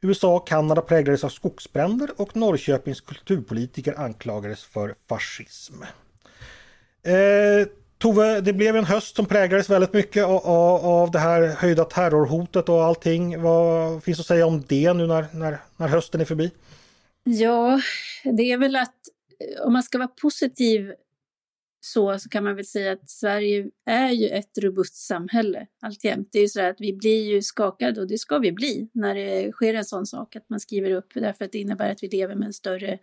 USA och Kanada präglades av skogsbränder och Norrköpings kulturpolitiker anklagades för fascism. Eh, Tove, det blev en höst som präglades väldigt mycket av, av, det här höjda terrorhotet och allting. Vad finns att säga om det nu när, när, när hösten är förbi?
Ja, det är väl att eh, om man ska vara positiv så, så kan man väl säga att Sverige är ju ett robust samhälle alltjämt. Det är ju så att vi blir ju skakade och det ska vi bli när det sker en sån sak att man skriver upp därför att det innebär att vi lever med en större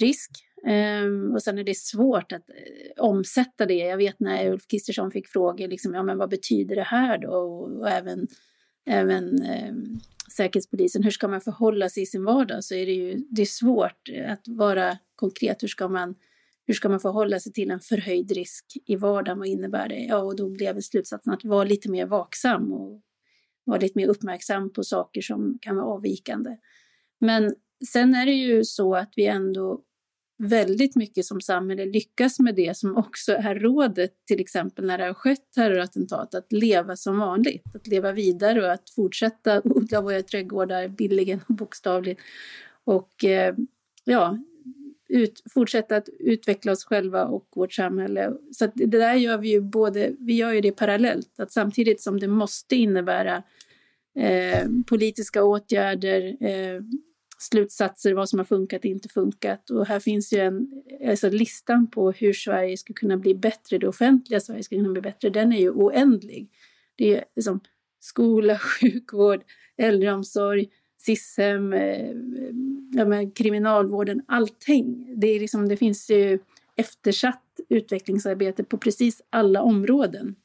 risk. Um, och sen är det svårt att uh, omsätta det. Jag vet när Ulf Kristersson fick frågor, liksom, ja, men vad betyder det här då? Och, och även, även um, Säkerhetspolisen, hur ska man förhålla sig i sin vardag? Så är det ju det är svårt eh, att vara konkret. Hur ska, man, hur ska man förhålla sig till en förhöjd risk i vardagen? Vad innebär det? Ja, och då blev slutsatsen att vara lite mer vaksam och vara lite mer uppmärksam på saker som kan vara avvikande. Men sen är det ju så att vi ändå väldigt mycket som samhälle lyckas med det som också är rådet, till exempel när det har skett terrorattentat, att leva som vanligt, att leva vidare och att fortsätta odla våra trädgårdar billigen och bokstavligt. Och eh, ja, ut, fortsätta att utveckla oss själva och vårt samhälle. Så det där gör vi ju både, vi gör ju det parallellt, att samtidigt som det måste innebära eh, politiska åtgärder, eh, slutsatser, vad som har funkat och inte funkat. Och här finns ju en, alltså listan på hur Sverige ska kunna bli bättre, det offentliga Sverige ska kunna bli bättre, den är ju oändlig. Det är liksom skola, sjukvård, äldreomsorg, SIS-hem, eh, ja, kriminalvården, allting. Det, är liksom, det finns ju eftersatt utvecklingsarbete på precis alla områden.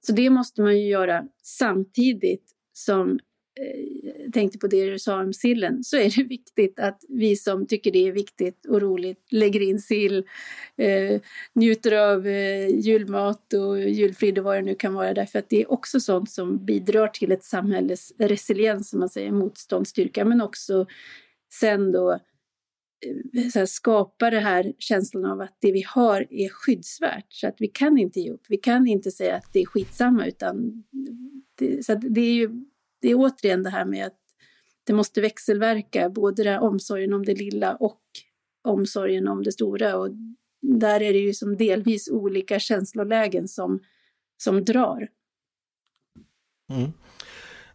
Så det måste man ju göra samtidigt som Eh, tänkte på det du sa om sillen, så är det viktigt att vi som tycker det är viktigt och roligt lägger in sill, eh, njuter av eh, julmat och julfrid och vad det nu kan vara, därför att det är också sånt som bidrar till ett samhälles resiliens, som man säger, motståndsstyrka, men också sen då eh, så här, skapa det här känslan av att det vi har är skyddsvärt, så att vi kan inte ge upp. Vi kan inte säga att det är skitsamma, utan det, så det är ju det är återigen det här med att det måste växelverka, både där omsorgen om det lilla och omsorgen om det stora. Och där är det ju som delvis olika känslolägen som, som drar.
Mm.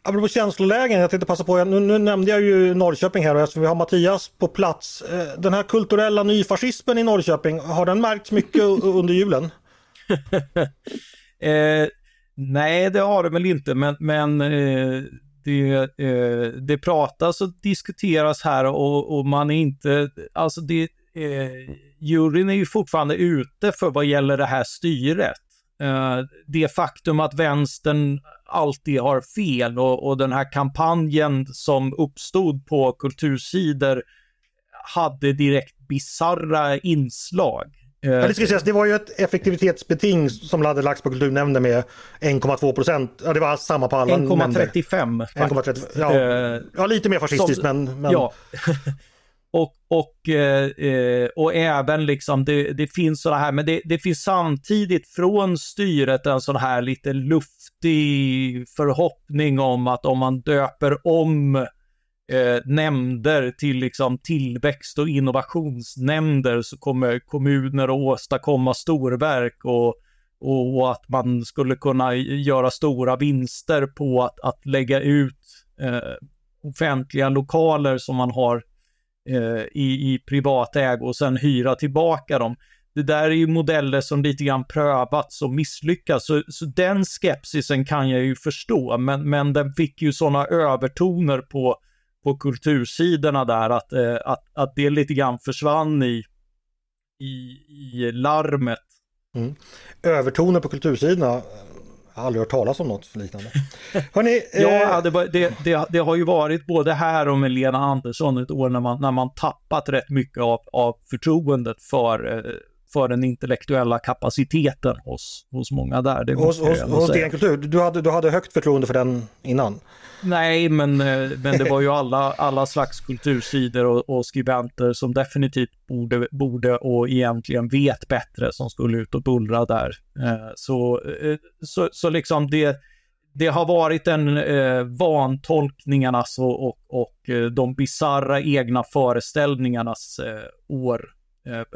Apropå känslolägen, jag tänkte passa på, nu, nu nämnde jag ju Norrköping här och eftersom vi har Mattias på plats. Eh, den här kulturella nyfascismen i Norrköping, har den märkts mycket under julen?
eh, Nej, det har det väl inte, men, men eh, det, eh, det pratas och diskuteras här och, och, man är inte, alltså det eh, juryn är ju fortfarande ute för vad gäller det här styret. Eh, det faktum att vänstern alltid har fel och, och den här kampanjen som uppstod på kultursidor hade direkt bizarra inslag.
Ja, det, ska sägas, det var ju ett effektivitetsbeting som hade lagts på kulturnämnden med 1,2 procent. Ja, det var samma på alla
1,35.
1,35. Ja. Uh, ja, lite mer fascistiskt som, men, men...
Ja. och, och, eh, och även liksom det, det finns sådana här, men det, det finns samtidigt från styret en sån här lite luftig förhoppning om att om man döper om eh, nämnder till liksom tillväxt och innovationsnämnder så kommer kommuner att åstadkomma storverk och, och, att man skulle kunna göra stora vinster på att, att lägga ut eh, offentliga lokaler som man har eh, i, i privat ägo och sen hyra tillbaka dem. Det där är ju modeller som lite grann prövats och misslyckats, så, så den skepsisen kan jag ju förstå, men, men den fick ju sådana övertoner på på kultursidorna där att, eh, att, att det lite grann försvann i, i, i larmet.
Mm. Övertoner på kultursidorna, jag har aldrig hört talas om något liknande.
Hörrni, ja, det, det, det, det, har ju varit både här och med Lena Andersson ett år när man, när man tappat rätt mycket av, av förtroendet för eh, för den intellektuella kapaciteten hos, hos många där. Det
hos hos, hos DN Kultur, du hade, du hade högt förtroende för den innan?
Nej, men, eh, men det var ju alla, alla slags kultursidor och, och skribenter som definitivt borde, borde och egentligen vet bättre som skulle ut och bullra där. Eh, så, eh, så, så liksom det, det har varit en eh, vantolkningarnas och, och, och de bizarra egna föreställningarnas eh, år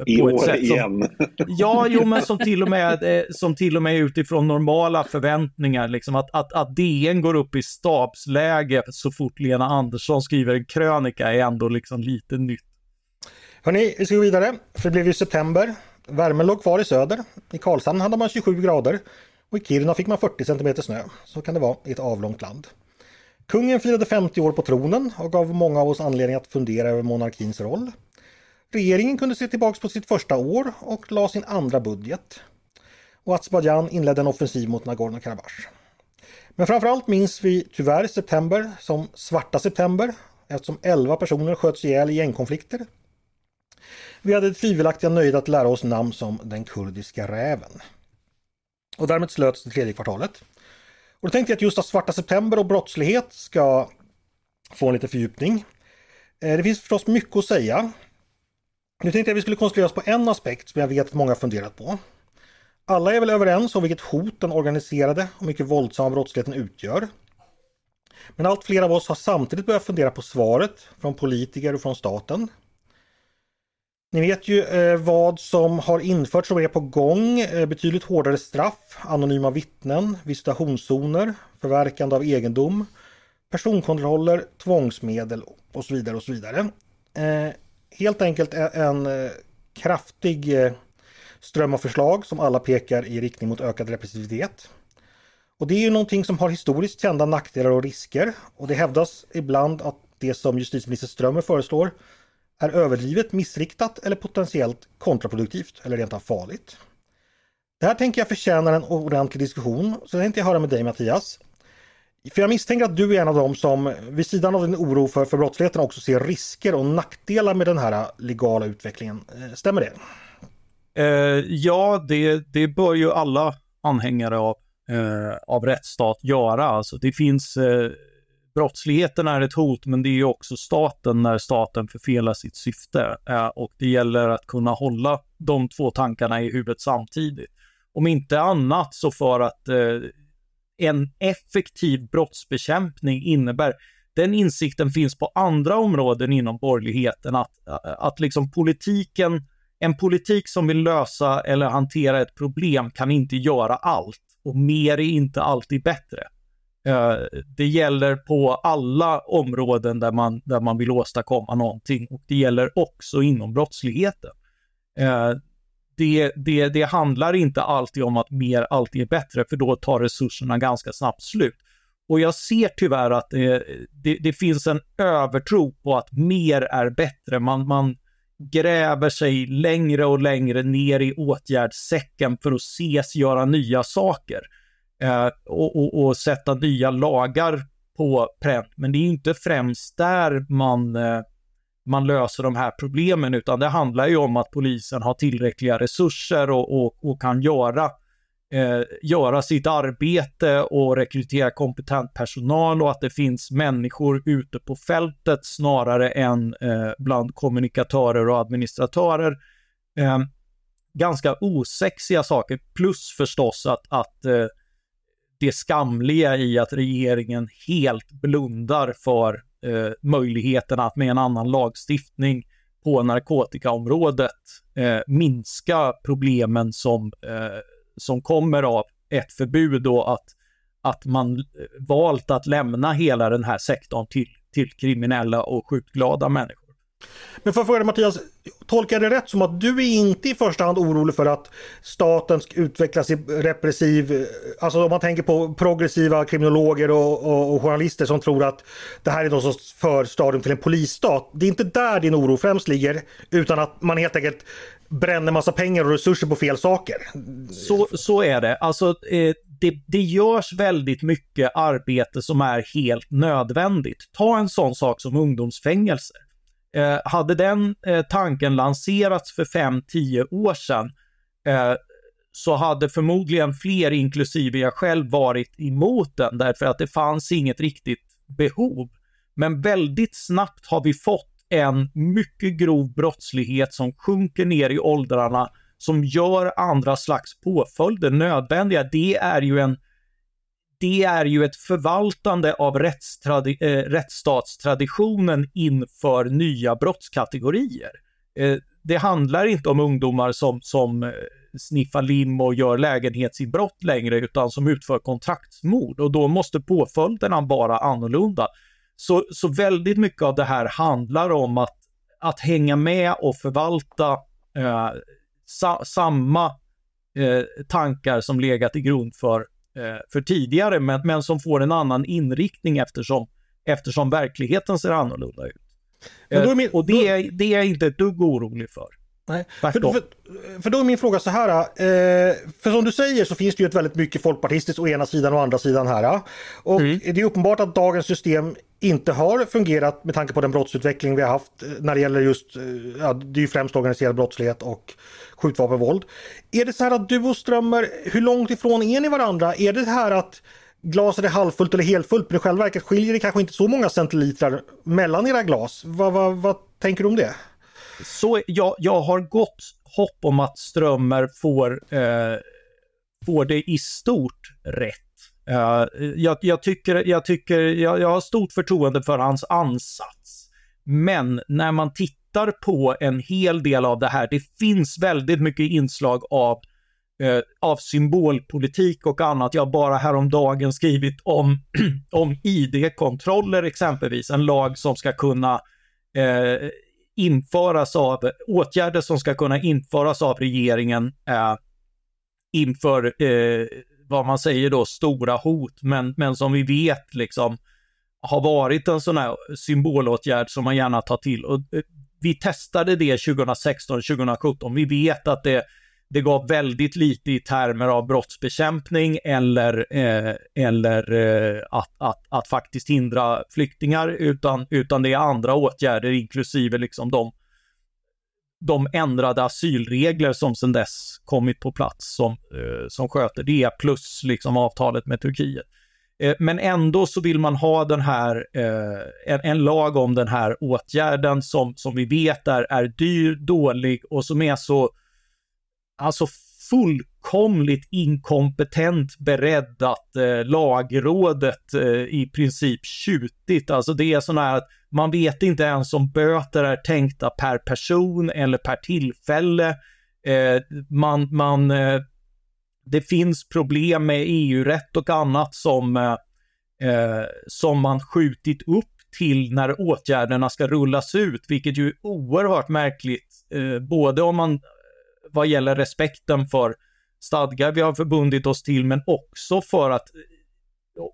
I år som, igen.
ja, jo, men som till och med, eh, som till och med utifrån normala förväntningar, liksom att, att, att DN går upp i stabsläge så fort Lena Andersson skriver en krönika är ändå liksom lite nytt.
Hörni, vi ska gå vidare, för det blev ju september. Värmen låg kvar i söder. I Karlshamn hade man 27 grader och i Kiruna fick man 40 centimeter snö. Så kan det vara i ett avlångt land. Kungen firade 50 år på tronen och gav många av oss anledning att fundera över monarkins roll. Regeringen kunde se tillbaks på sitt första år och la sin andra budget. Och Azerbajdzjan inledde en offensiv mot Nagorno-Karabach. Men framförallt minns vi tyvärr september som svarta september eftersom 11 personer sköts ihjäl i gängkonflikter. Vi hade det tvivelaktiga nöjet att lära oss namn som den kurdiska räven. Och därmed slöts det tredje kvartalet. Och då tänkte jag att just av svarta september och brottslighet ska få en liten fördjupning. Eh, det finns förstås mycket att säga nu tänkte jag att vi skulle koncentrera oss på en aspekt som jag vet att många funderat på. Alla är väl överens om vilket hot den organiserade och mycket våldsamma brottsligheten utgör. Men allt fler av oss har samtidigt börjat fundera på svaret från politiker och från staten. Ni vet ju eh, vad som har införts och är på gång. Eh, betydligt hårdare straff, anonyma vittnen, visitationszoner, förverkande av egendom, personkontroller, tvångsmedel och så vidare och så vidare. Eh, helt enkelt en eh, kraftig eh, ström av förslag som alla pekar i riktning mot ökad repressivitet. Och det är ju någonting som har historiskt kända nackdelar och risker och det hävdas ibland att det som justitieminister Strömmer föreslår är överdrivet, missriktat eller potentiellt kontraproduktivt eller rent av farligt. Det här tänker jag förtjänar en ordentlig diskussion, så det tänkte jag höra med dig Mattias. För jag misstänker att du är en av dem som vid sidan av din oro för, för brottsligheten också ser risker och nackdelar med den här äh, legala utvecklingen. Äh, stämmer det?
Eh, ja, det, det bör ju alla anhängare av, eh, av rättsstat göra. Alltså det finns eh, brottsligheten är ett hot, men det är ju också staten när staten förfelar sitt syfte. Eh, och det gäller att kunna hålla de två tankarna i huvudet samtidigt. Om inte annat så för att eh, en effektiv brottsbekämpning innebär. Den insikten finns på andra områden inom borgerligheten, att, att liksom politiken, en politik som vill lösa eller hantera ett problem kan inte göra allt och mer är inte alltid bättre. Eh, det gäller på alla områden där man, där man vill åstadkomma någonting och det gäller också inom brottsligheten. Eh, det, det, det handlar inte alltid om att mer alltid är bättre, för då tar resurserna ganska snabbt slut. Och jag ser tyvärr att det, det, det finns en övertro på att mer är bättre. Man, man gräver sig längre och längre ner i åtgärdssäcken för att ses göra nya saker eh, och, och, och, sätta nya lagar på pränt. Men det är inte främst där man, eh, man löser de här problemen, utan det handlar ju om att polisen har tillräckliga resurser och, och, och kan göra eh, göra sitt arbete och rekrytera kompetent personal och att det finns människor ute på fältet snarare än eh, bland kommunikatörer och administratörer. Eh, ganska osexiga saker, plus förstås att, att eh, det skamliga i att regeringen helt blundar för eh, möjligheterna att med en annan lagstiftning på narkotikaområdet eh, minska problemen som eh, som kommer av ett förbud och att, att man eh, valt att lämna hela den här sektorn till, till kriminella och sjukt glada människor.
Men för att fråga dig Mattias, tolkar jag det rätt som att du är inte i första hand orolig för att staten ska utvecklas i repressiv, alltså om man tänker på progressiva kriminologer och, och, och journalister som tror att det här är någon sorts förstadium till en polisstat. Det är inte där din oro främst ligger, utan att man helt enkelt bränner massa pengar och resurser på fel saker.
Så, så är det. Alltså, eh, det, det görs väldigt mycket arbete som är helt nödvändigt. Ta en sån sak som ungdomsfängelse. Eh, hade den eh, tanken lanserats för 5-10 år sedan eh, så hade förmodligen fler, inklusive jag själv, varit emot den därför att det fanns inget riktigt behov. Men väldigt snabbt har vi fått en mycket grov brottslighet som sjunker ner i åldrarna, som gör andra slags påföljder nödvändiga. Det är ju en det är ju ett förvaltande av rättstradi- eh, rättsstatstraditionen inför nya brottskategorier. Eh, det handlar inte om ungdomar som, som eh, sniffar lim och gör lägenhetsinbrott längre, utan som utför kontraktsmord och då måste påföljderna vara annorlunda. Så, så väldigt mycket av det här handlar om att, att hänga med och förvalta eh, sa, samma eh, tankar som legat till grund för, för tidigare, men, men som får en annan inriktning eftersom, eftersom verkligheten ser annorlunda ut. Eh, min, och det är, det är jag inte ett dugg orolig för.
Nej. För, för, för, då är min fråga så här. Eh, för som du säger så finns det ju ett väldigt mycket folkpartistiskt å ena sidan och andra sidan här. Och mm. det är uppenbart att dagens system inte har fungerat med tanke på den brottsutveckling vi har haft eh, när det gäller just, eh, ja, det är ju främst organiserad brottslighet och skjutvapenvåld. Är det så här att du och Strömmer, hur långt ifrån är ni varandra? Är det här att glaset är halvfullt eller helfullt men i själva verket skiljer det kanske inte så många centilitrar mellan era glas? Vad, vad, vad tänker du om det?
Så jag, jag har gott hopp om att Strömmer får, eh, får det i stort rätt. Uh, jag, jag, tycker, jag, tycker jag, jag har stort förtroende för hans ansats. Men när man tittar på en hel del av det här, det finns väldigt mycket inslag av, uh, av symbolpolitik och annat. Jag har bara häromdagen skrivit om, om ID-kontroller exempelvis, en lag som ska kunna uh, införas av, åtgärder som ska kunna införas av regeringen eh, inför eh, vad man säger då, stora hot, men, men som vi vet liksom har varit en sån här symbolåtgärd som man gärna tar till. Och eh, vi testade det 2016, 2017. Vi vet att det, det gav väldigt lite i termer av brottsbekämpning eller, eh, eller eh, att, att, att faktiskt hindra flyktingar, utan, utan det är andra åtgärder, inklusive liksom de de ändrade asylregler som sedan dess kommit på plats som, eh, som sköter det, plus liksom avtalet med Turkiet. Eh, men ändå så vill man ha den här, eh, en, en, lag om den här åtgärden som, som vi vet är, är dyr, dålig och som är så, alltså fullkomligt inkompetent beredd att eh, lagrådet eh, i princip tjutit. Alltså det är sådana här att man vet inte ens om böter är tänkta per person eller per tillfälle. Eh, man, man, eh, det finns problem med EU-rätt och annat som, eh, eh, som man skjutit upp till när åtgärderna ska rullas ut, vilket ju är oerhört märkligt, eh, både om man vad gäller respekten för stadgar vi har förbundit oss till, men också för att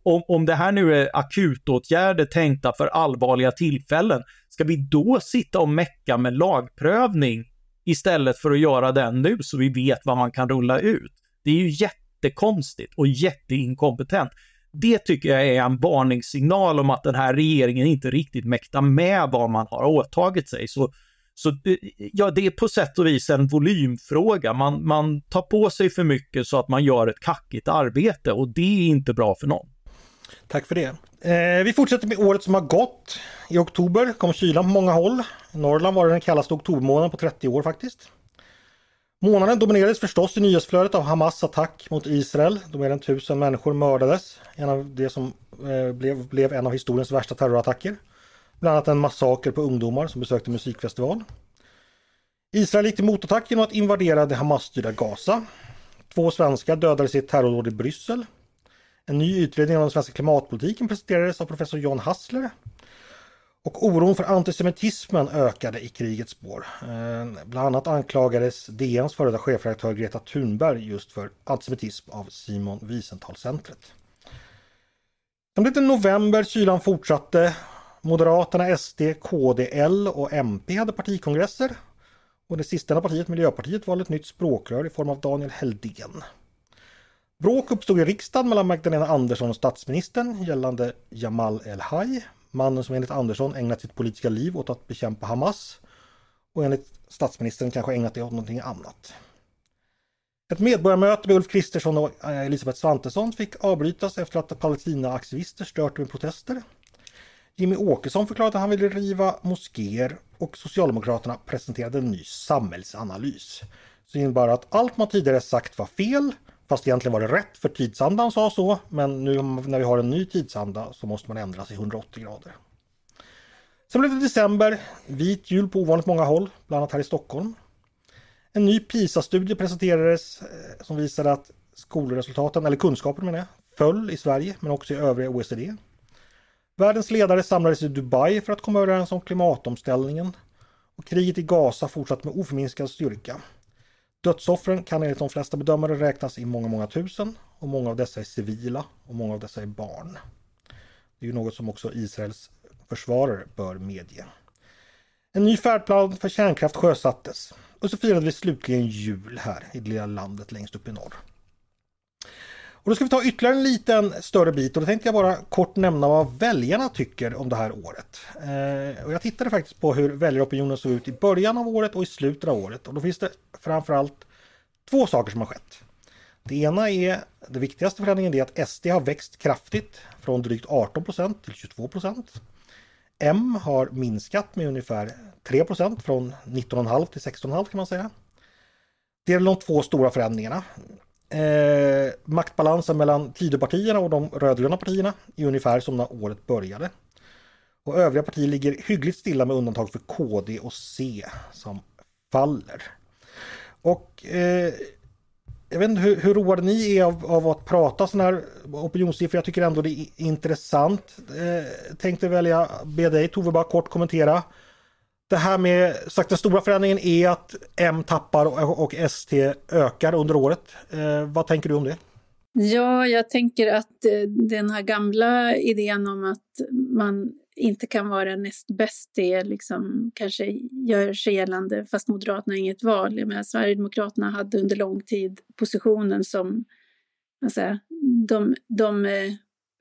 om, om det här nu är akutåtgärder tänkta för allvarliga tillfällen, ska vi då sitta och mecka med lagprövning istället för att göra den nu så vi vet vad man kan rulla ut? Det är ju jättekonstigt och jätteinkompetent. Det tycker jag är en varningssignal om att den här regeringen inte riktigt mäktar med vad man har åtagit sig. Så, så ja, det är på sätt och vis en volymfråga. Man, man tar på sig för mycket så att man gör ett kackigt arbete och det är inte bra för någon.
Tack för det. Eh, vi fortsätter med året som har gått. I oktober kom kylan på många håll. I Norrland var det den kallaste oktobermånaden på 30 år faktiskt. Månaden dominerades förstås i nyhetsflödet av Hamas attack mot Israel då mer än tusen människor mördades. En av det som eh, blev, blev en av historiens värsta terrorattacker. Bland annat en massaker på ungdomar som besökte musikfestival. Israel gick till motattack genom att invadera det Hamas-styrda Gaza. Två svenskar dödades i ett terrordåd i Bryssel. En ny utredning av den svenska klimatpolitiken presenterades av professor John Hassler. Och oron för antisemitismen ökade i krigets spår. Eh, bland annat anklagades DNs före detta chefredaktör Greta Thunberg just för antisemitism av Simon Wiesenthal-centret. Det blev det november, kylan fortsatte. Moderaterna, SD, KD, L och MP hade partikongresser. Och det sista partiet, Miljöpartiet, valde ett nytt språkrör i form av Daniel Heldén. Bråk uppstod i riksdagen mellan Magdalena Andersson och statsministern gällande Jamal El-Haj, mannen som enligt Andersson ägnat sitt politiska liv åt att bekämpa Hamas och enligt statsministern kanske ägnat det åt någonting annat. Ett medborgarmöte med Ulf Kristersson och eh, Elisabeth Svantesson fick avbrytas efter att Palestina-aktivister stört med protester. Jimmy Åkesson förklarade att han ville riva moskéer och Socialdemokraterna presenterade en ny samhällsanalys. Som innebar att allt man tidigare sagt var fel Fast egentligen var det rätt för tidsandan sa så, men nu när vi har en ny tidsanda så måste man ändra sig 180 grader. Sen blev det december, vit jul på ovanligt många håll, bland annat här i Stockholm. En ny PISA-studie presenterades eh, som visade att skolresultaten, eller kunskapen menar jag, föll i Sverige men också i övriga OECD. Världens ledare samlades i Dubai för att komma överens om klimatomställningen. Och kriget i Gaza fortsatte med oförminskad styrka. Dödsoffren kan enligt de flesta bedömare räknas i många, många tusen och många av dessa är civila och många av dessa är barn. Det är ju något som också Israels försvarare bör medge. En ny färdplan för kärnkraft sjösattes och så firade vi slutligen jul här i det lilla landet längst upp i norr. Och då ska vi ta ytterligare en liten större bit och då tänkte jag bara kort nämna vad väljarna tycker om det här året. Eh, och jag tittade faktiskt på hur väljaropinionen såg ut i början av året och i slutet av året och då finns det framförallt två saker som har skett. Det ena är, det viktigaste förändringen är att SD har växt kraftigt från drygt 18% till 22% M har minskat med ungefär 3% från 19,5 till 16,5 kan man säga. Det är de två stora förändringarna eh, maktbalansen mellan Tidöpartierna och de rödgröna partierna är ungefär som när året började. Och övriga partier ligger hyggligt stilla med undantag för KD och C som faller. Och eh, jag vet inte hur, hur roade ni är av, av att prata sådana här opinionssiffror. Jag tycker ändå det är intressant. Eh, tänkte välja be dig Tove bara kort kommentera. Det här med, sagt den stora förändringen är att M tappar och, och ST ökar under året. Eh, vad tänker du om det?
Ja, jag tänker att eh, den här gamla idén om att man inte kan vara näst bäst, det liksom kanske gör sig gällande fast Moderaterna har inget val. Jag menar, Sverigedemokraterna hade under lång tid positionen som alltså, de, de eh,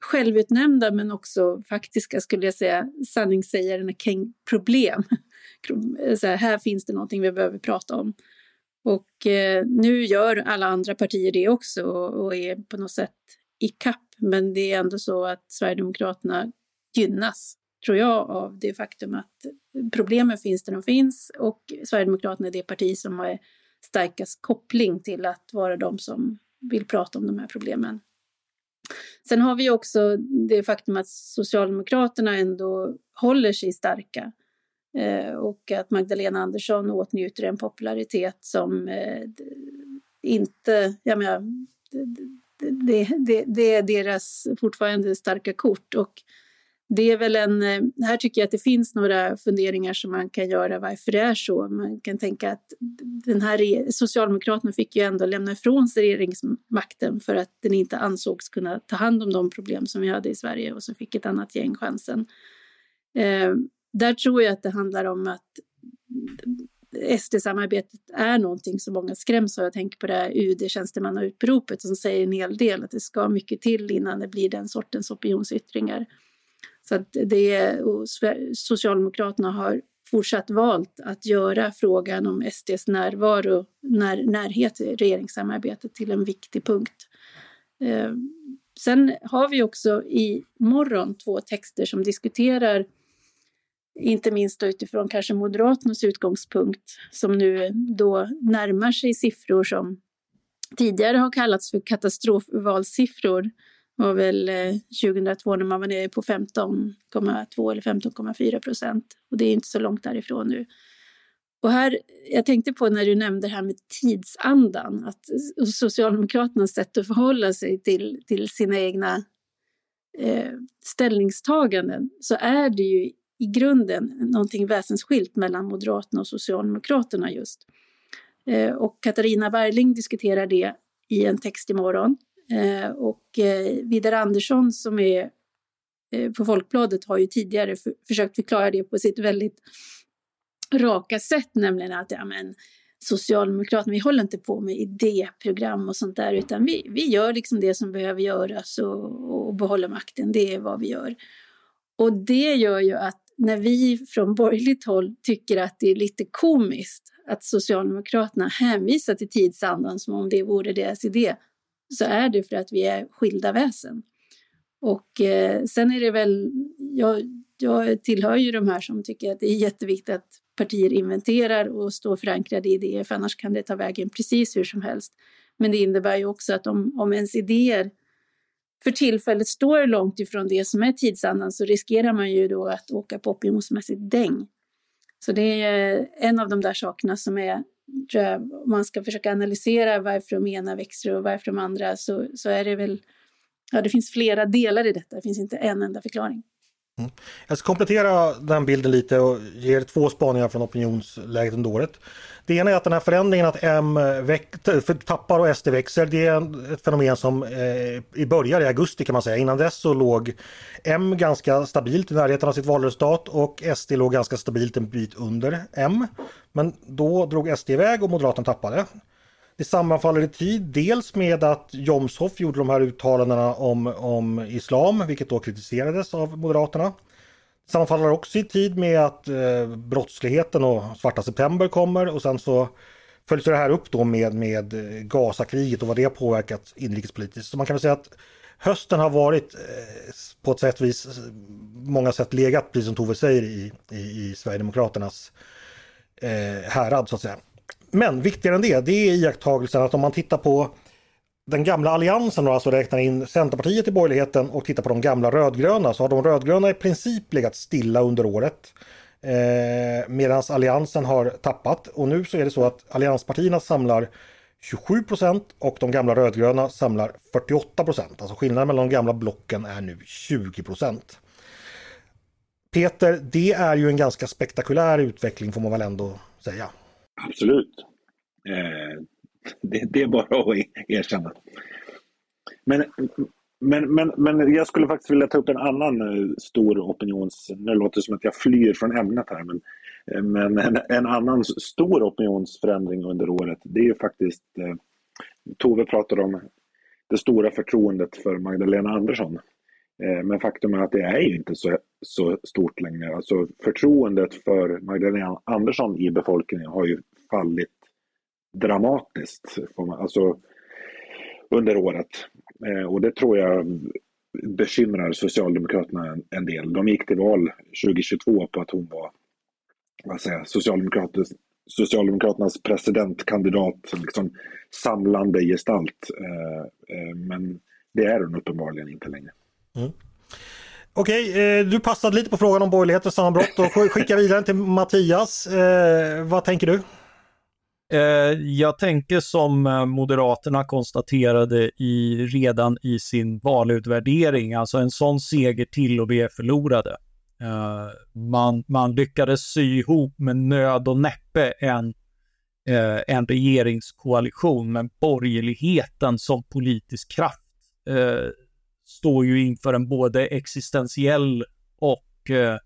självutnämnda men också faktiska, skulle jag säga, sanningssägarna kring problem. Eh, så här, här finns det någonting vi behöver prata om. Och eh, nu gör alla andra partier det också och, och är på något sätt i kapp. Men det är ändå så att Sverigedemokraterna gynnas, tror jag, av det faktum att problemen finns där de finns och Sverigedemokraterna är det parti som har starkast koppling till att vara de som vill prata om de här problemen. Sen har vi också det faktum att Socialdemokraterna ändå håller sig starka Eh, och att Magdalena Andersson åtnjuter en popularitet som eh, inte, jag menar, det, det, det, är deras fortfarande starka kort och det är väl en, eh, här tycker jag att det finns några funderingar som man kan göra varför det är så. Man kan tänka att den här Socialdemokraterna fick ju ändå lämna ifrån sig regeringsmakten för att den inte ansågs kunna ta hand om de problem som vi hade i Sverige och så fick ett annat gäng chansen. Där tror jag att det handlar om att SD-samarbetet är någonting som många skräms av. Jag tänker på det här UD-tjänstemannautropet som säger en hel del att det ska mycket till innan det blir den sortens opinionsyttringar. Så att det, Socialdemokraterna har fortsatt valt att göra frågan om SDs närvaro, när, närhet i regeringssamarbetet till en viktig punkt. Eh, sen har vi också i morgon två texter som diskuterar inte minst utifrån kanske Moderaternas utgångspunkt som nu då närmar sig siffror som tidigare har kallats för katastrofvalsiffror var väl eh, 2002 när man var nere på 15,2 eller 15,4 procent. Och det är inte så långt därifrån nu. Och här, jag tänkte på när du nämnde det här med tidsandan, att Socialdemokraternas sätt att förhålla sig till, till sina egna eh, ställningstaganden, så är det ju i grunden någonting väsensskilt mellan Moderaterna och Socialdemokraterna just. Eh, och Katarina Bergling diskuterar det i en text imorgon. Eh, och eh, Vidar Andersson som är på Folkbladet har ju tidigare försökt förklara det på sitt väldigt raka sätt, nämligen att ja, men, Socialdemokraterna, vi håller inte på med idéprogram och sånt där, utan vi, vi gör liksom det som behöver göras och, och behåller makten. Det är vad vi gör. Och det gör ju att när vi från borgerligt håll tycker att det är lite komiskt att Socialdemokraterna hänvisar till tidsandan som om det vore deras idé, så är det för att vi är skilda väsen. Och eh, sen är det väl, jag, jag tillhör ju de här som tycker att det är jätteviktigt att partier inventerar och står förankrade i idéer, för annars kan det ta vägen precis hur som helst. Men det innebär ju också att om, om ens idéer för tillfället står långt ifrån det som är tidsandan så riskerar man ju då att åka på opinionsmässigt däng. Så det är en av de där sakerna som är om man ska försöka analysera varför de ena växer och varför de andra så, så är det väl, ja det finns flera delar i detta, det finns inte en enda förklaring.
Mm. Jag ska komplettera den bilden lite och ge er två spaningar från opinionsläget under året. Det ena är att den här förändringen att M tappar och SD växer, det är ett fenomen som eh, börjar i augusti kan man säga. Innan dess så låg M ganska stabilt i närheten av sitt valresultat och SD låg ganska stabilt en bit under M. Men då drog SD iväg och Moderaterna tappade. Det sammanfaller i tid dels med att Jomshof gjorde de här uttalandena om, om islam, vilket då kritiserades av Moderaterna. Det sammanfaller också i tid med att eh, brottsligheten och svarta september kommer och sen så följs det här upp då med, med eh, Gazakriget och vad det har påverkat inrikespolitiskt. Så man kan väl säga att hösten har varit eh, på ett sätt vis, eh, många sätt legat, precis som Tove säger, i, i, i Sverigedemokraternas eh, härad så att säga. Men viktigare än det, det är iakttagelsen att om man tittar på den gamla alliansen och alltså räknar in Centerpartiet i borgerligheten och tittar på de gamla rödgröna så har de rödgröna i princip legat stilla under året. Eh, Medan alliansen har tappat och nu så är det så att allianspartierna samlar 27 procent och de gamla rödgröna samlar 48 procent. Alltså skillnaden mellan de gamla blocken är nu 20 procent. Peter, det är ju en ganska spektakulär utveckling får man väl ändå säga.
Absolut. Eh, det, det, är bara att erkänna. Men, men, men, men jag skulle faktiskt vilja ta upp en annan eh, stor opinions... Nu låter det som att jag flyr från ämnet här, men, eh, men en, en annan stor opinionsförändring under året, det är ju faktiskt... Eh, Tove pratade om det stora förtroendet för Magdalena Andersson. Eh, men faktum är att det är ju inte så, så stort längre. Alltså förtroendet för Magdalena Andersson i befolkningen har ju fallit dramatiskt alltså, under året. Eh, och det tror jag bekymrar Socialdemokraterna en del. De gick till val 2022 på att hon var vad säger, Socialdemokraternas presidentkandidat, liksom samlande gestalt. Eh, men det är hon uppenbarligen inte längre. Mm.
Okej, eh, du passade lite på frågan om borgerlighetens sammanbrott och skickar vidare till Mattias. Eh, vad tänker du?
Eh, jag tänker som eh, Moderaterna konstaterade i, redan i sin valutvärdering, alltså en sån seger till och vi är förlorade. Eh, man, man lyckades sy ihop med nöd och näppe en, en regeringskoalition, men borgerligheten som politisk kraft står ju inför en både existentiell och eh,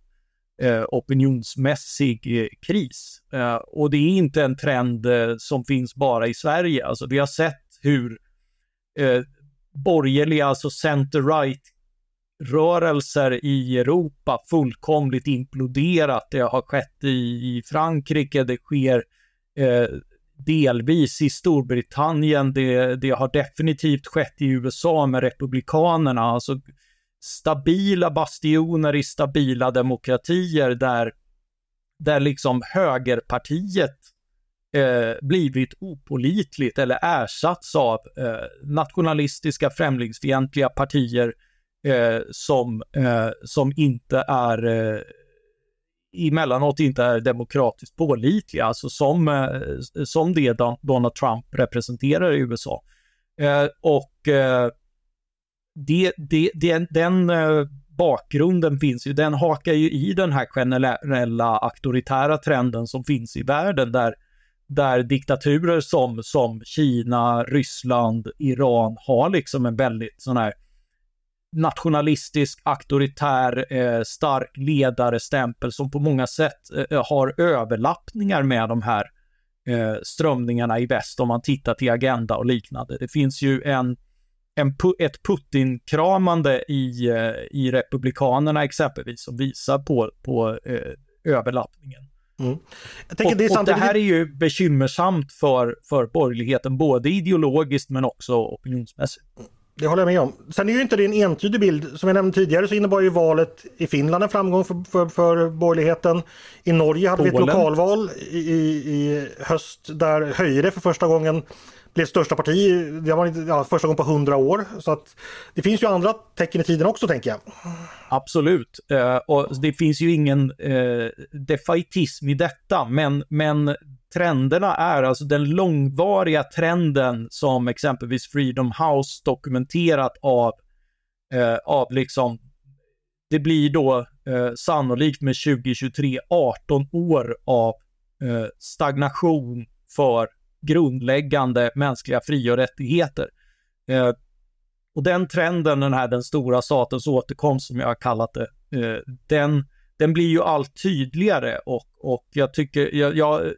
eh opinionsmässig eh, kris. Eh, och det är inte en trend eh, som finns bara i Sverige. Alltså vi har sett hur eh, borgerliga, alltså center-right rörelser i Europa fullkomligt imploderat. Det har skett i, i Frankrike, det sker eh, delvis i Storbritannien, det, det har definitivt skett i USA med republikanerna. Alltså stabila bastioner i stabila demokratier där, där liksom högerpartiet eh, blivit opolitligt eller ersatts av eh, nationalistiska främlingsfientliga partier eh, som, eh, som inte är eh, emellanåt inte är demokratiskt pålitliga, alltså som, eh, som det Donald Trump representerar i USA. Eh, och eh, det, det, den, den bakgrunden finns ju, den hakar ju i den här generella auktoritära trenden som finns i världen där, där diktaturer som, som Kina, Ryssland, Iran har liksom en väldigt sån här nationalistisk, auktoritär, eh, stark ledarestämpel som på många sätt eh, har överlappningar med de här eh, strömningarna i väst om man tittar till Agenda och liknande. Det finns ju en en, ett Putin-kramande i, eh, i Republikanerna exempelvis som visar på, på eh, överlappningen. Mm. och, det, och det här är ju bekymmersamt för, för borgerligheten, både ideologiskt men också opinionsmässigt.
Det håller jag med om. Sen är ju inte det en entydig bild. Som jag nämnde tidigare så innebar ju valet i Finland en framgång för, för, för borgerligheten. I Norge hade Polen. vi ett lokalval i, i höst där Höjre för första gången blev största parti. Det var ja, första gången på hundra år. Så att det finns ju andra tecken i tiden också tänker jag.
Absolut. Uh, och det finns ju ingen uh, defaitism i detta, men, men trenderna är alltså den långvariga trenden som exempelvis Freedom House dokumenterat av, eh, av liksom det blir då eh, sannolikt med 2023 18 år av eh, stagnation för grundläggande mänskliga fri och rättigheter. Eh, och den trenden, den här den stora statens återkomst som jag har kallat det, eh, den, den blir ju allt tydligare och, och jag tycker, jag, jag,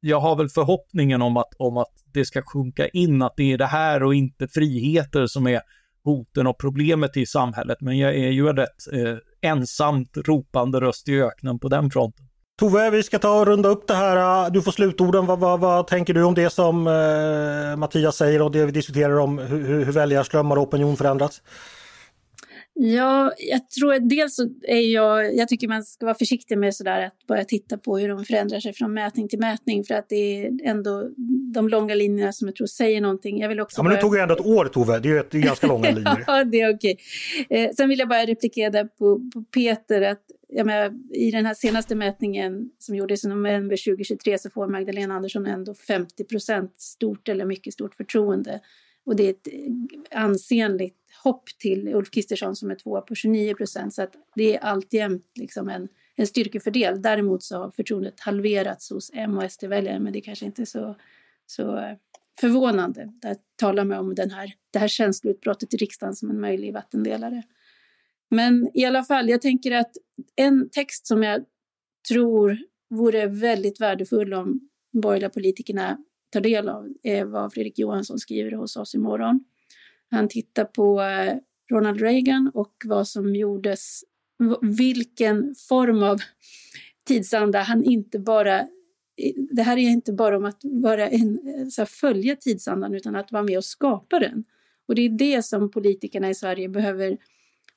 jag har väl förhoppningen om att, om att det ska sjunka in att det är det här och inte friheter som är hoten och problemet i samhället. Men jag är ju en rätt eh, ensamt ropande röst i öknen på den fronten.
Tove, vi ska ta och runda upp det här. Du får slutorden. Vad, vad, vad tänker du om det som eh, Mattias säger och det vi diskuterar om hur, hur väljarströmmar och opinion förändrats?
Ja, jag tror dels är jag, jag tycker man ska vara försiktig med sådär att börja titta på hur de förändrar sig från mätning till mätning för att det är ändå de långa linjerna som jag tror säger någonting. Jag vill också
ja, men det tog ju ändå ett år Tove, det är ju ett, det är ganska långa linjer.
ja, det är okej. Eh, sen vill jag bara replikera på, på Peter att menar, i den här senaste mätningen som gjordes i november 2023 så får Magdalena Andersson ändå 50 procent stort eller mycket stort förtroende. Och det är ett ansenligt hopp till Ulf Kristersson som är tvåa på 29 procent. Så att det är alltjämt liksom en, en styrkefördel. Däremot så har förtroendet halverats hos M och SD-väljare, men det kanske inte är så, så eh, förvånande. Där talar man om den här, det här känsloutbrottet i riksdagen som en möjlig vattendelare. Men i alla fall, jag tänker att en text som jag tror vore väldigt värdefull om borgerliga politikerna tar del av är vad Fredrik Johansson skriver hos oss imorgon. Han tittar på eh, Ronald Reagan och vad som gjordes, vilken form av tidsanda han inte bara det här är inte bara om att vara en, eh, så här, följa tidsandan utan att vara med och skapa den. Och det är det som politikerna i Sverige behöver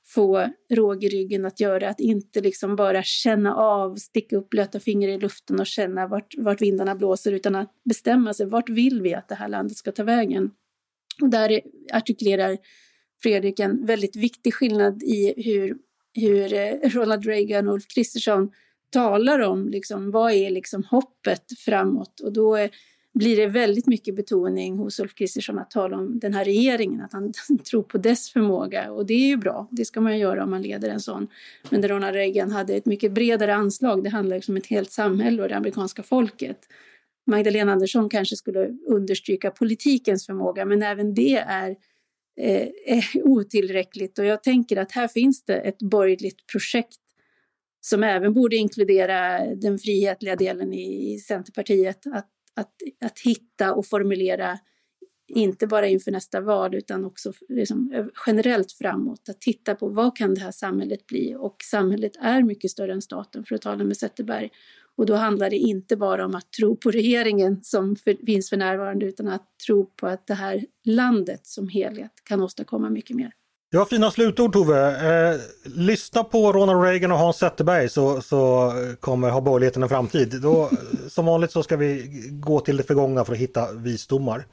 få råg i ryggen att göra, att inte liksom bara känna av, sticka upp blöta fingrar i luften och känna vart, vart vindarna blåser, utan att bestämma sig, vart vill vi att det här landet ska ta vägen? Och där artikulerar Fredrik en väldigt viktig skillnad i hur, hur eh, Ronald Reagan och Ulf Kristersson talar om liksom, vad är liksom hoppet framåt? Och då är, blir det väldigt mycket betoning hos Ulf Kristersson att tala om den här regeringen, att han tror på dess förmåga. Och det är ju bra, det ska man göra om man leder en sån. Men Ronald Reagan hade ett mycket bredare anslag, det handlar liksom om ett helt samhälle och det amerikanska folket. Magdalena Andersson kanske skulle understryka politikens förmåga, men även det är, eh, är otillräckligt. Och jag tänker att här finns det ett borgerligt projekt som även borde inkludera den frihetliga delen i Centerpartiet, att, att, att hitta och formulera inte bara inför nästa val utan också liksom generellt framåt. Att titta på vad kan det här samhället bli? Och samhället är mycket större än staten för att tala med Zetterberg. Och då handlar det inte bara om att tro på regeringen som för, finns för närvarande utan att tro på att det här landet som helhet kan åstadkomma mycket mer.
Ja, fina slutord Tove. Eh, lyssna på Ronald Reagan och Hans Zetterberg så, så kommer ha borgerligheten en framtid. Då, som vanligt så ska vi gå till det förgångna för att hitta visdomar.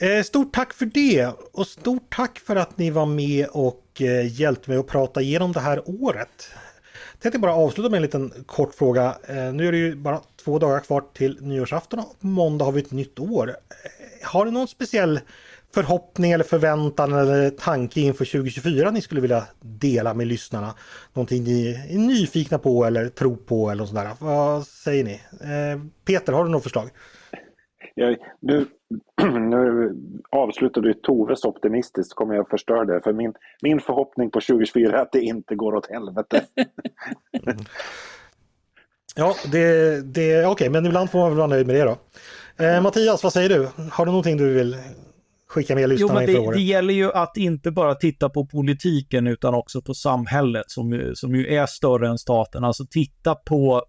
Eh, stort tack för det och stort tack för att ni var med och eh, hjälpte mig att prata igenom det här året. Jag tänkte bara avsluta med en liten kort fråga. Eh, nu är det ju bara två dagar kvar till nyårsafton och på måndag har vi ett nytt år. Eh, har ni någon speciell förhoppning eller förväntan eller tanke inför 2024 ni skulle vilja dela med lyssnarna? Någonting ni är nyfikna på eller tror på eller sådär. Vad säger ni? Eh, Peter, har du något förslag?
Jag, nu, nu avslutar du Toves optimistiskt så kommer jag förstöra det. För min, min förhoppning på 2024 är att det inte går åt helvete.
ja, det, det okej, okay, men ibland får man väl vara nöjd med det då. Eh, Mattias, vad säger du? Har du någonting du vill skicka med lyssnarna
jo, men det, det gäller ju att inte bara titta på politiken utan också på samhället som, som ju är större än staten. Alltså titta på,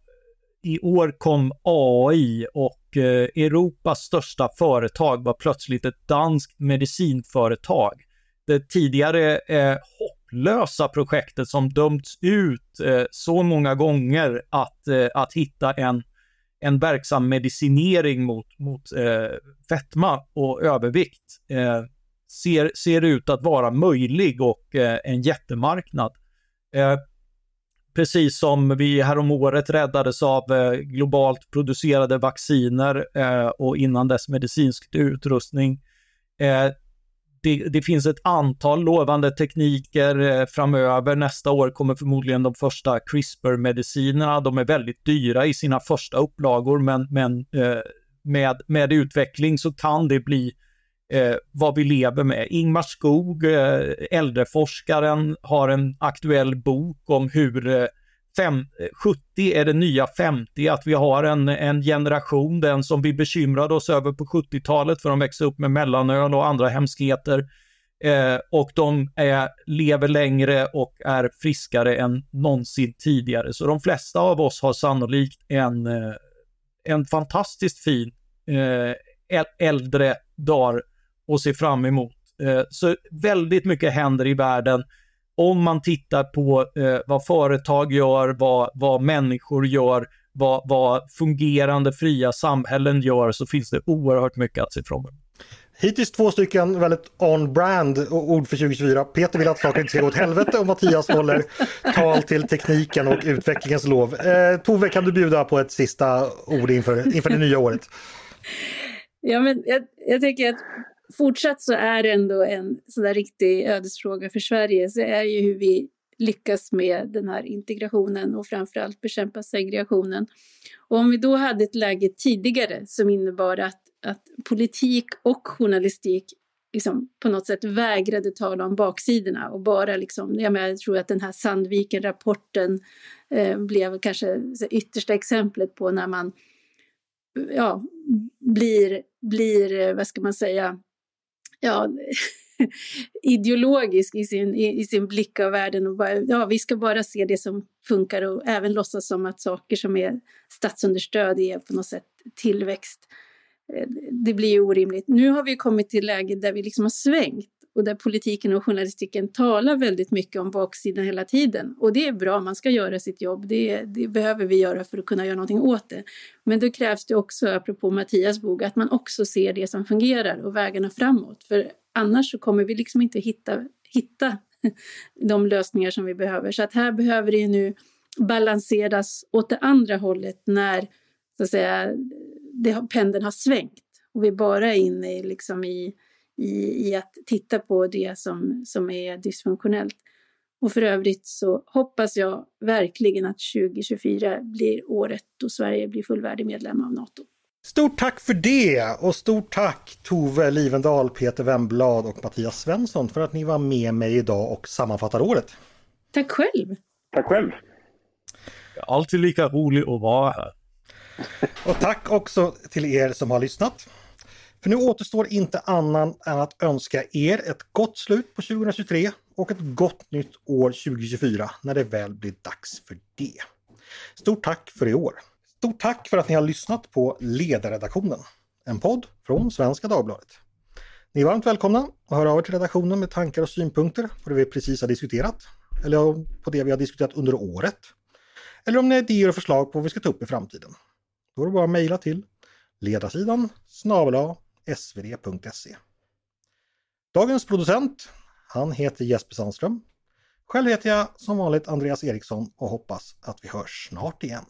i år kom AI och Eh, Europas största företag var plötsligt ett danskt medicinföretag. Det tidigare eh, hopplösa projektet som dömts ut eh, så många gånger att, eh, att hitta en en verksam medicinering mot, mot eh, fetma och övervikt eh, ser, ser ut att vara möjlig och eh, en jättemarknad. Eh, Precis som vi häromåret räddades av eh, globalt producerade vacciner eh, och innan dess medicinsk utrustning eh, det, det, finns ett antal lovande tekniker eh, framöver. Nästa år kommer förmodligen de första CRISPR-medicinerna. De är väldigt dyra i sina första upplagor, men, men eh, med, med utveckling så kan det bli eh, vad vi lever med. Ingmar Skog, eh, äldreforskaren, har en aktuell bok om hur eh, fem, eh, 70 är det nya 50, att vi har en, en generation, den som vi bekymrade oss över på 70-talet för de växte upp med mellanöl och andra hemskheter. Eh, och de är, lever längre och är friskare än någonsin tidigare. Så de flesta av oss har sannolikt en, eh, en fantastiskt fin eh, äldre dag att se fram emot. Eh, så väldigt mycket händer i världen om man tittar på eh, vad företag gör, vad, vad människor gör, vad, vad fungerande fria samhällen gör så finns det oerhört mycket att se fram emot.
Hittills två stycken väldigt on-brand ord för 2024. Peter vill att saker inte ska gå åt helvete och Mattias håller tal till tekniken och utvecklingens lov. Eh, Tove, kan du bjuda på ett sista ord inför, inför det nya året?
Ja, men jag, jag tänker att fortsatt så är det ändå en sån riktig ödesfråga för Sverige, så är ju hur vi lyckas med den här integrationen och framförallt bekämpa segregationen. Och om vi då hade ett läge tidigare som innebar att, att politik och journalistik liksom på något sätt vägrade tala om baksidorna och bara liksom, jag, menar, jag tror att den här Sandviken-rapporten eh, blev kanske det yttersta exemplet på när man ja, blir, blir, eh, vad ska man säga, ja, ideologisk i sin, i, i, sin blick av världen och bara, ja, vi ska bara se det som funkar och även låtsas som att saker som är statsunderstöd är på något sätt tillväxt. Eh, det blir ju orimligt. Nu har vi kommit till läge där vi liksom har svängt och där politiken och journalistiken talar väldigt mycket om baksidan hela tiden. Och det är bra, man ska göra sitt jobb, det, det, behöver vi göra för att kunna göra någonting åt det. Men då krävs det också, apropå Mattias bok, att man också ser det som fungerar och vägarna framåt. För annars så kommer vi liksom inte hitta, hitta de lösningar som vi behöver. Så att här behöver det nu balanseras åt det andra hållet när så att säga, det, pendeln har svängt och vi bara är inne liksom i, i, i att titta på det som, som är dysfunktionellt. Och för övrigt så hoppas jag verkligen att 2024 blir året då Sverige blir fullvärdig medlem av NATO.
Stort tack för det och stort tack Tove Livendal, Peter Wemblad och Mattias Svensson för att ni var med mig idag och sammanfattar året.
Tack själv!
Tack själv!
Alltid lika roligt att vara här.
Och tack också till er som har lyssnat. För nu återstår inte annan än att önska er ett gott slut på 2023 och ett gott nytt år 2024 när det väl blir dags för det. Stort tack för i år! Stort tack för att ni har lyssnat på Ledarredaktionen, en podd från Svenska Dagbladet. Ni är varmt välkomna att höra av er till redaktionen med tankar och synpunkter på det vi precis har diskuterat, eller på det vi har diskuterat under året. Eller om ni har idéer och förslag på vad vi ska ta upp i framtiden. Då är det bara att mejla till ledarsidan snabel svd.se. Dagens producent, han heter Jesper Sandström. Själv heter jag som vanligt Andreas Eriksson och hoppas att vi hörs snart igen.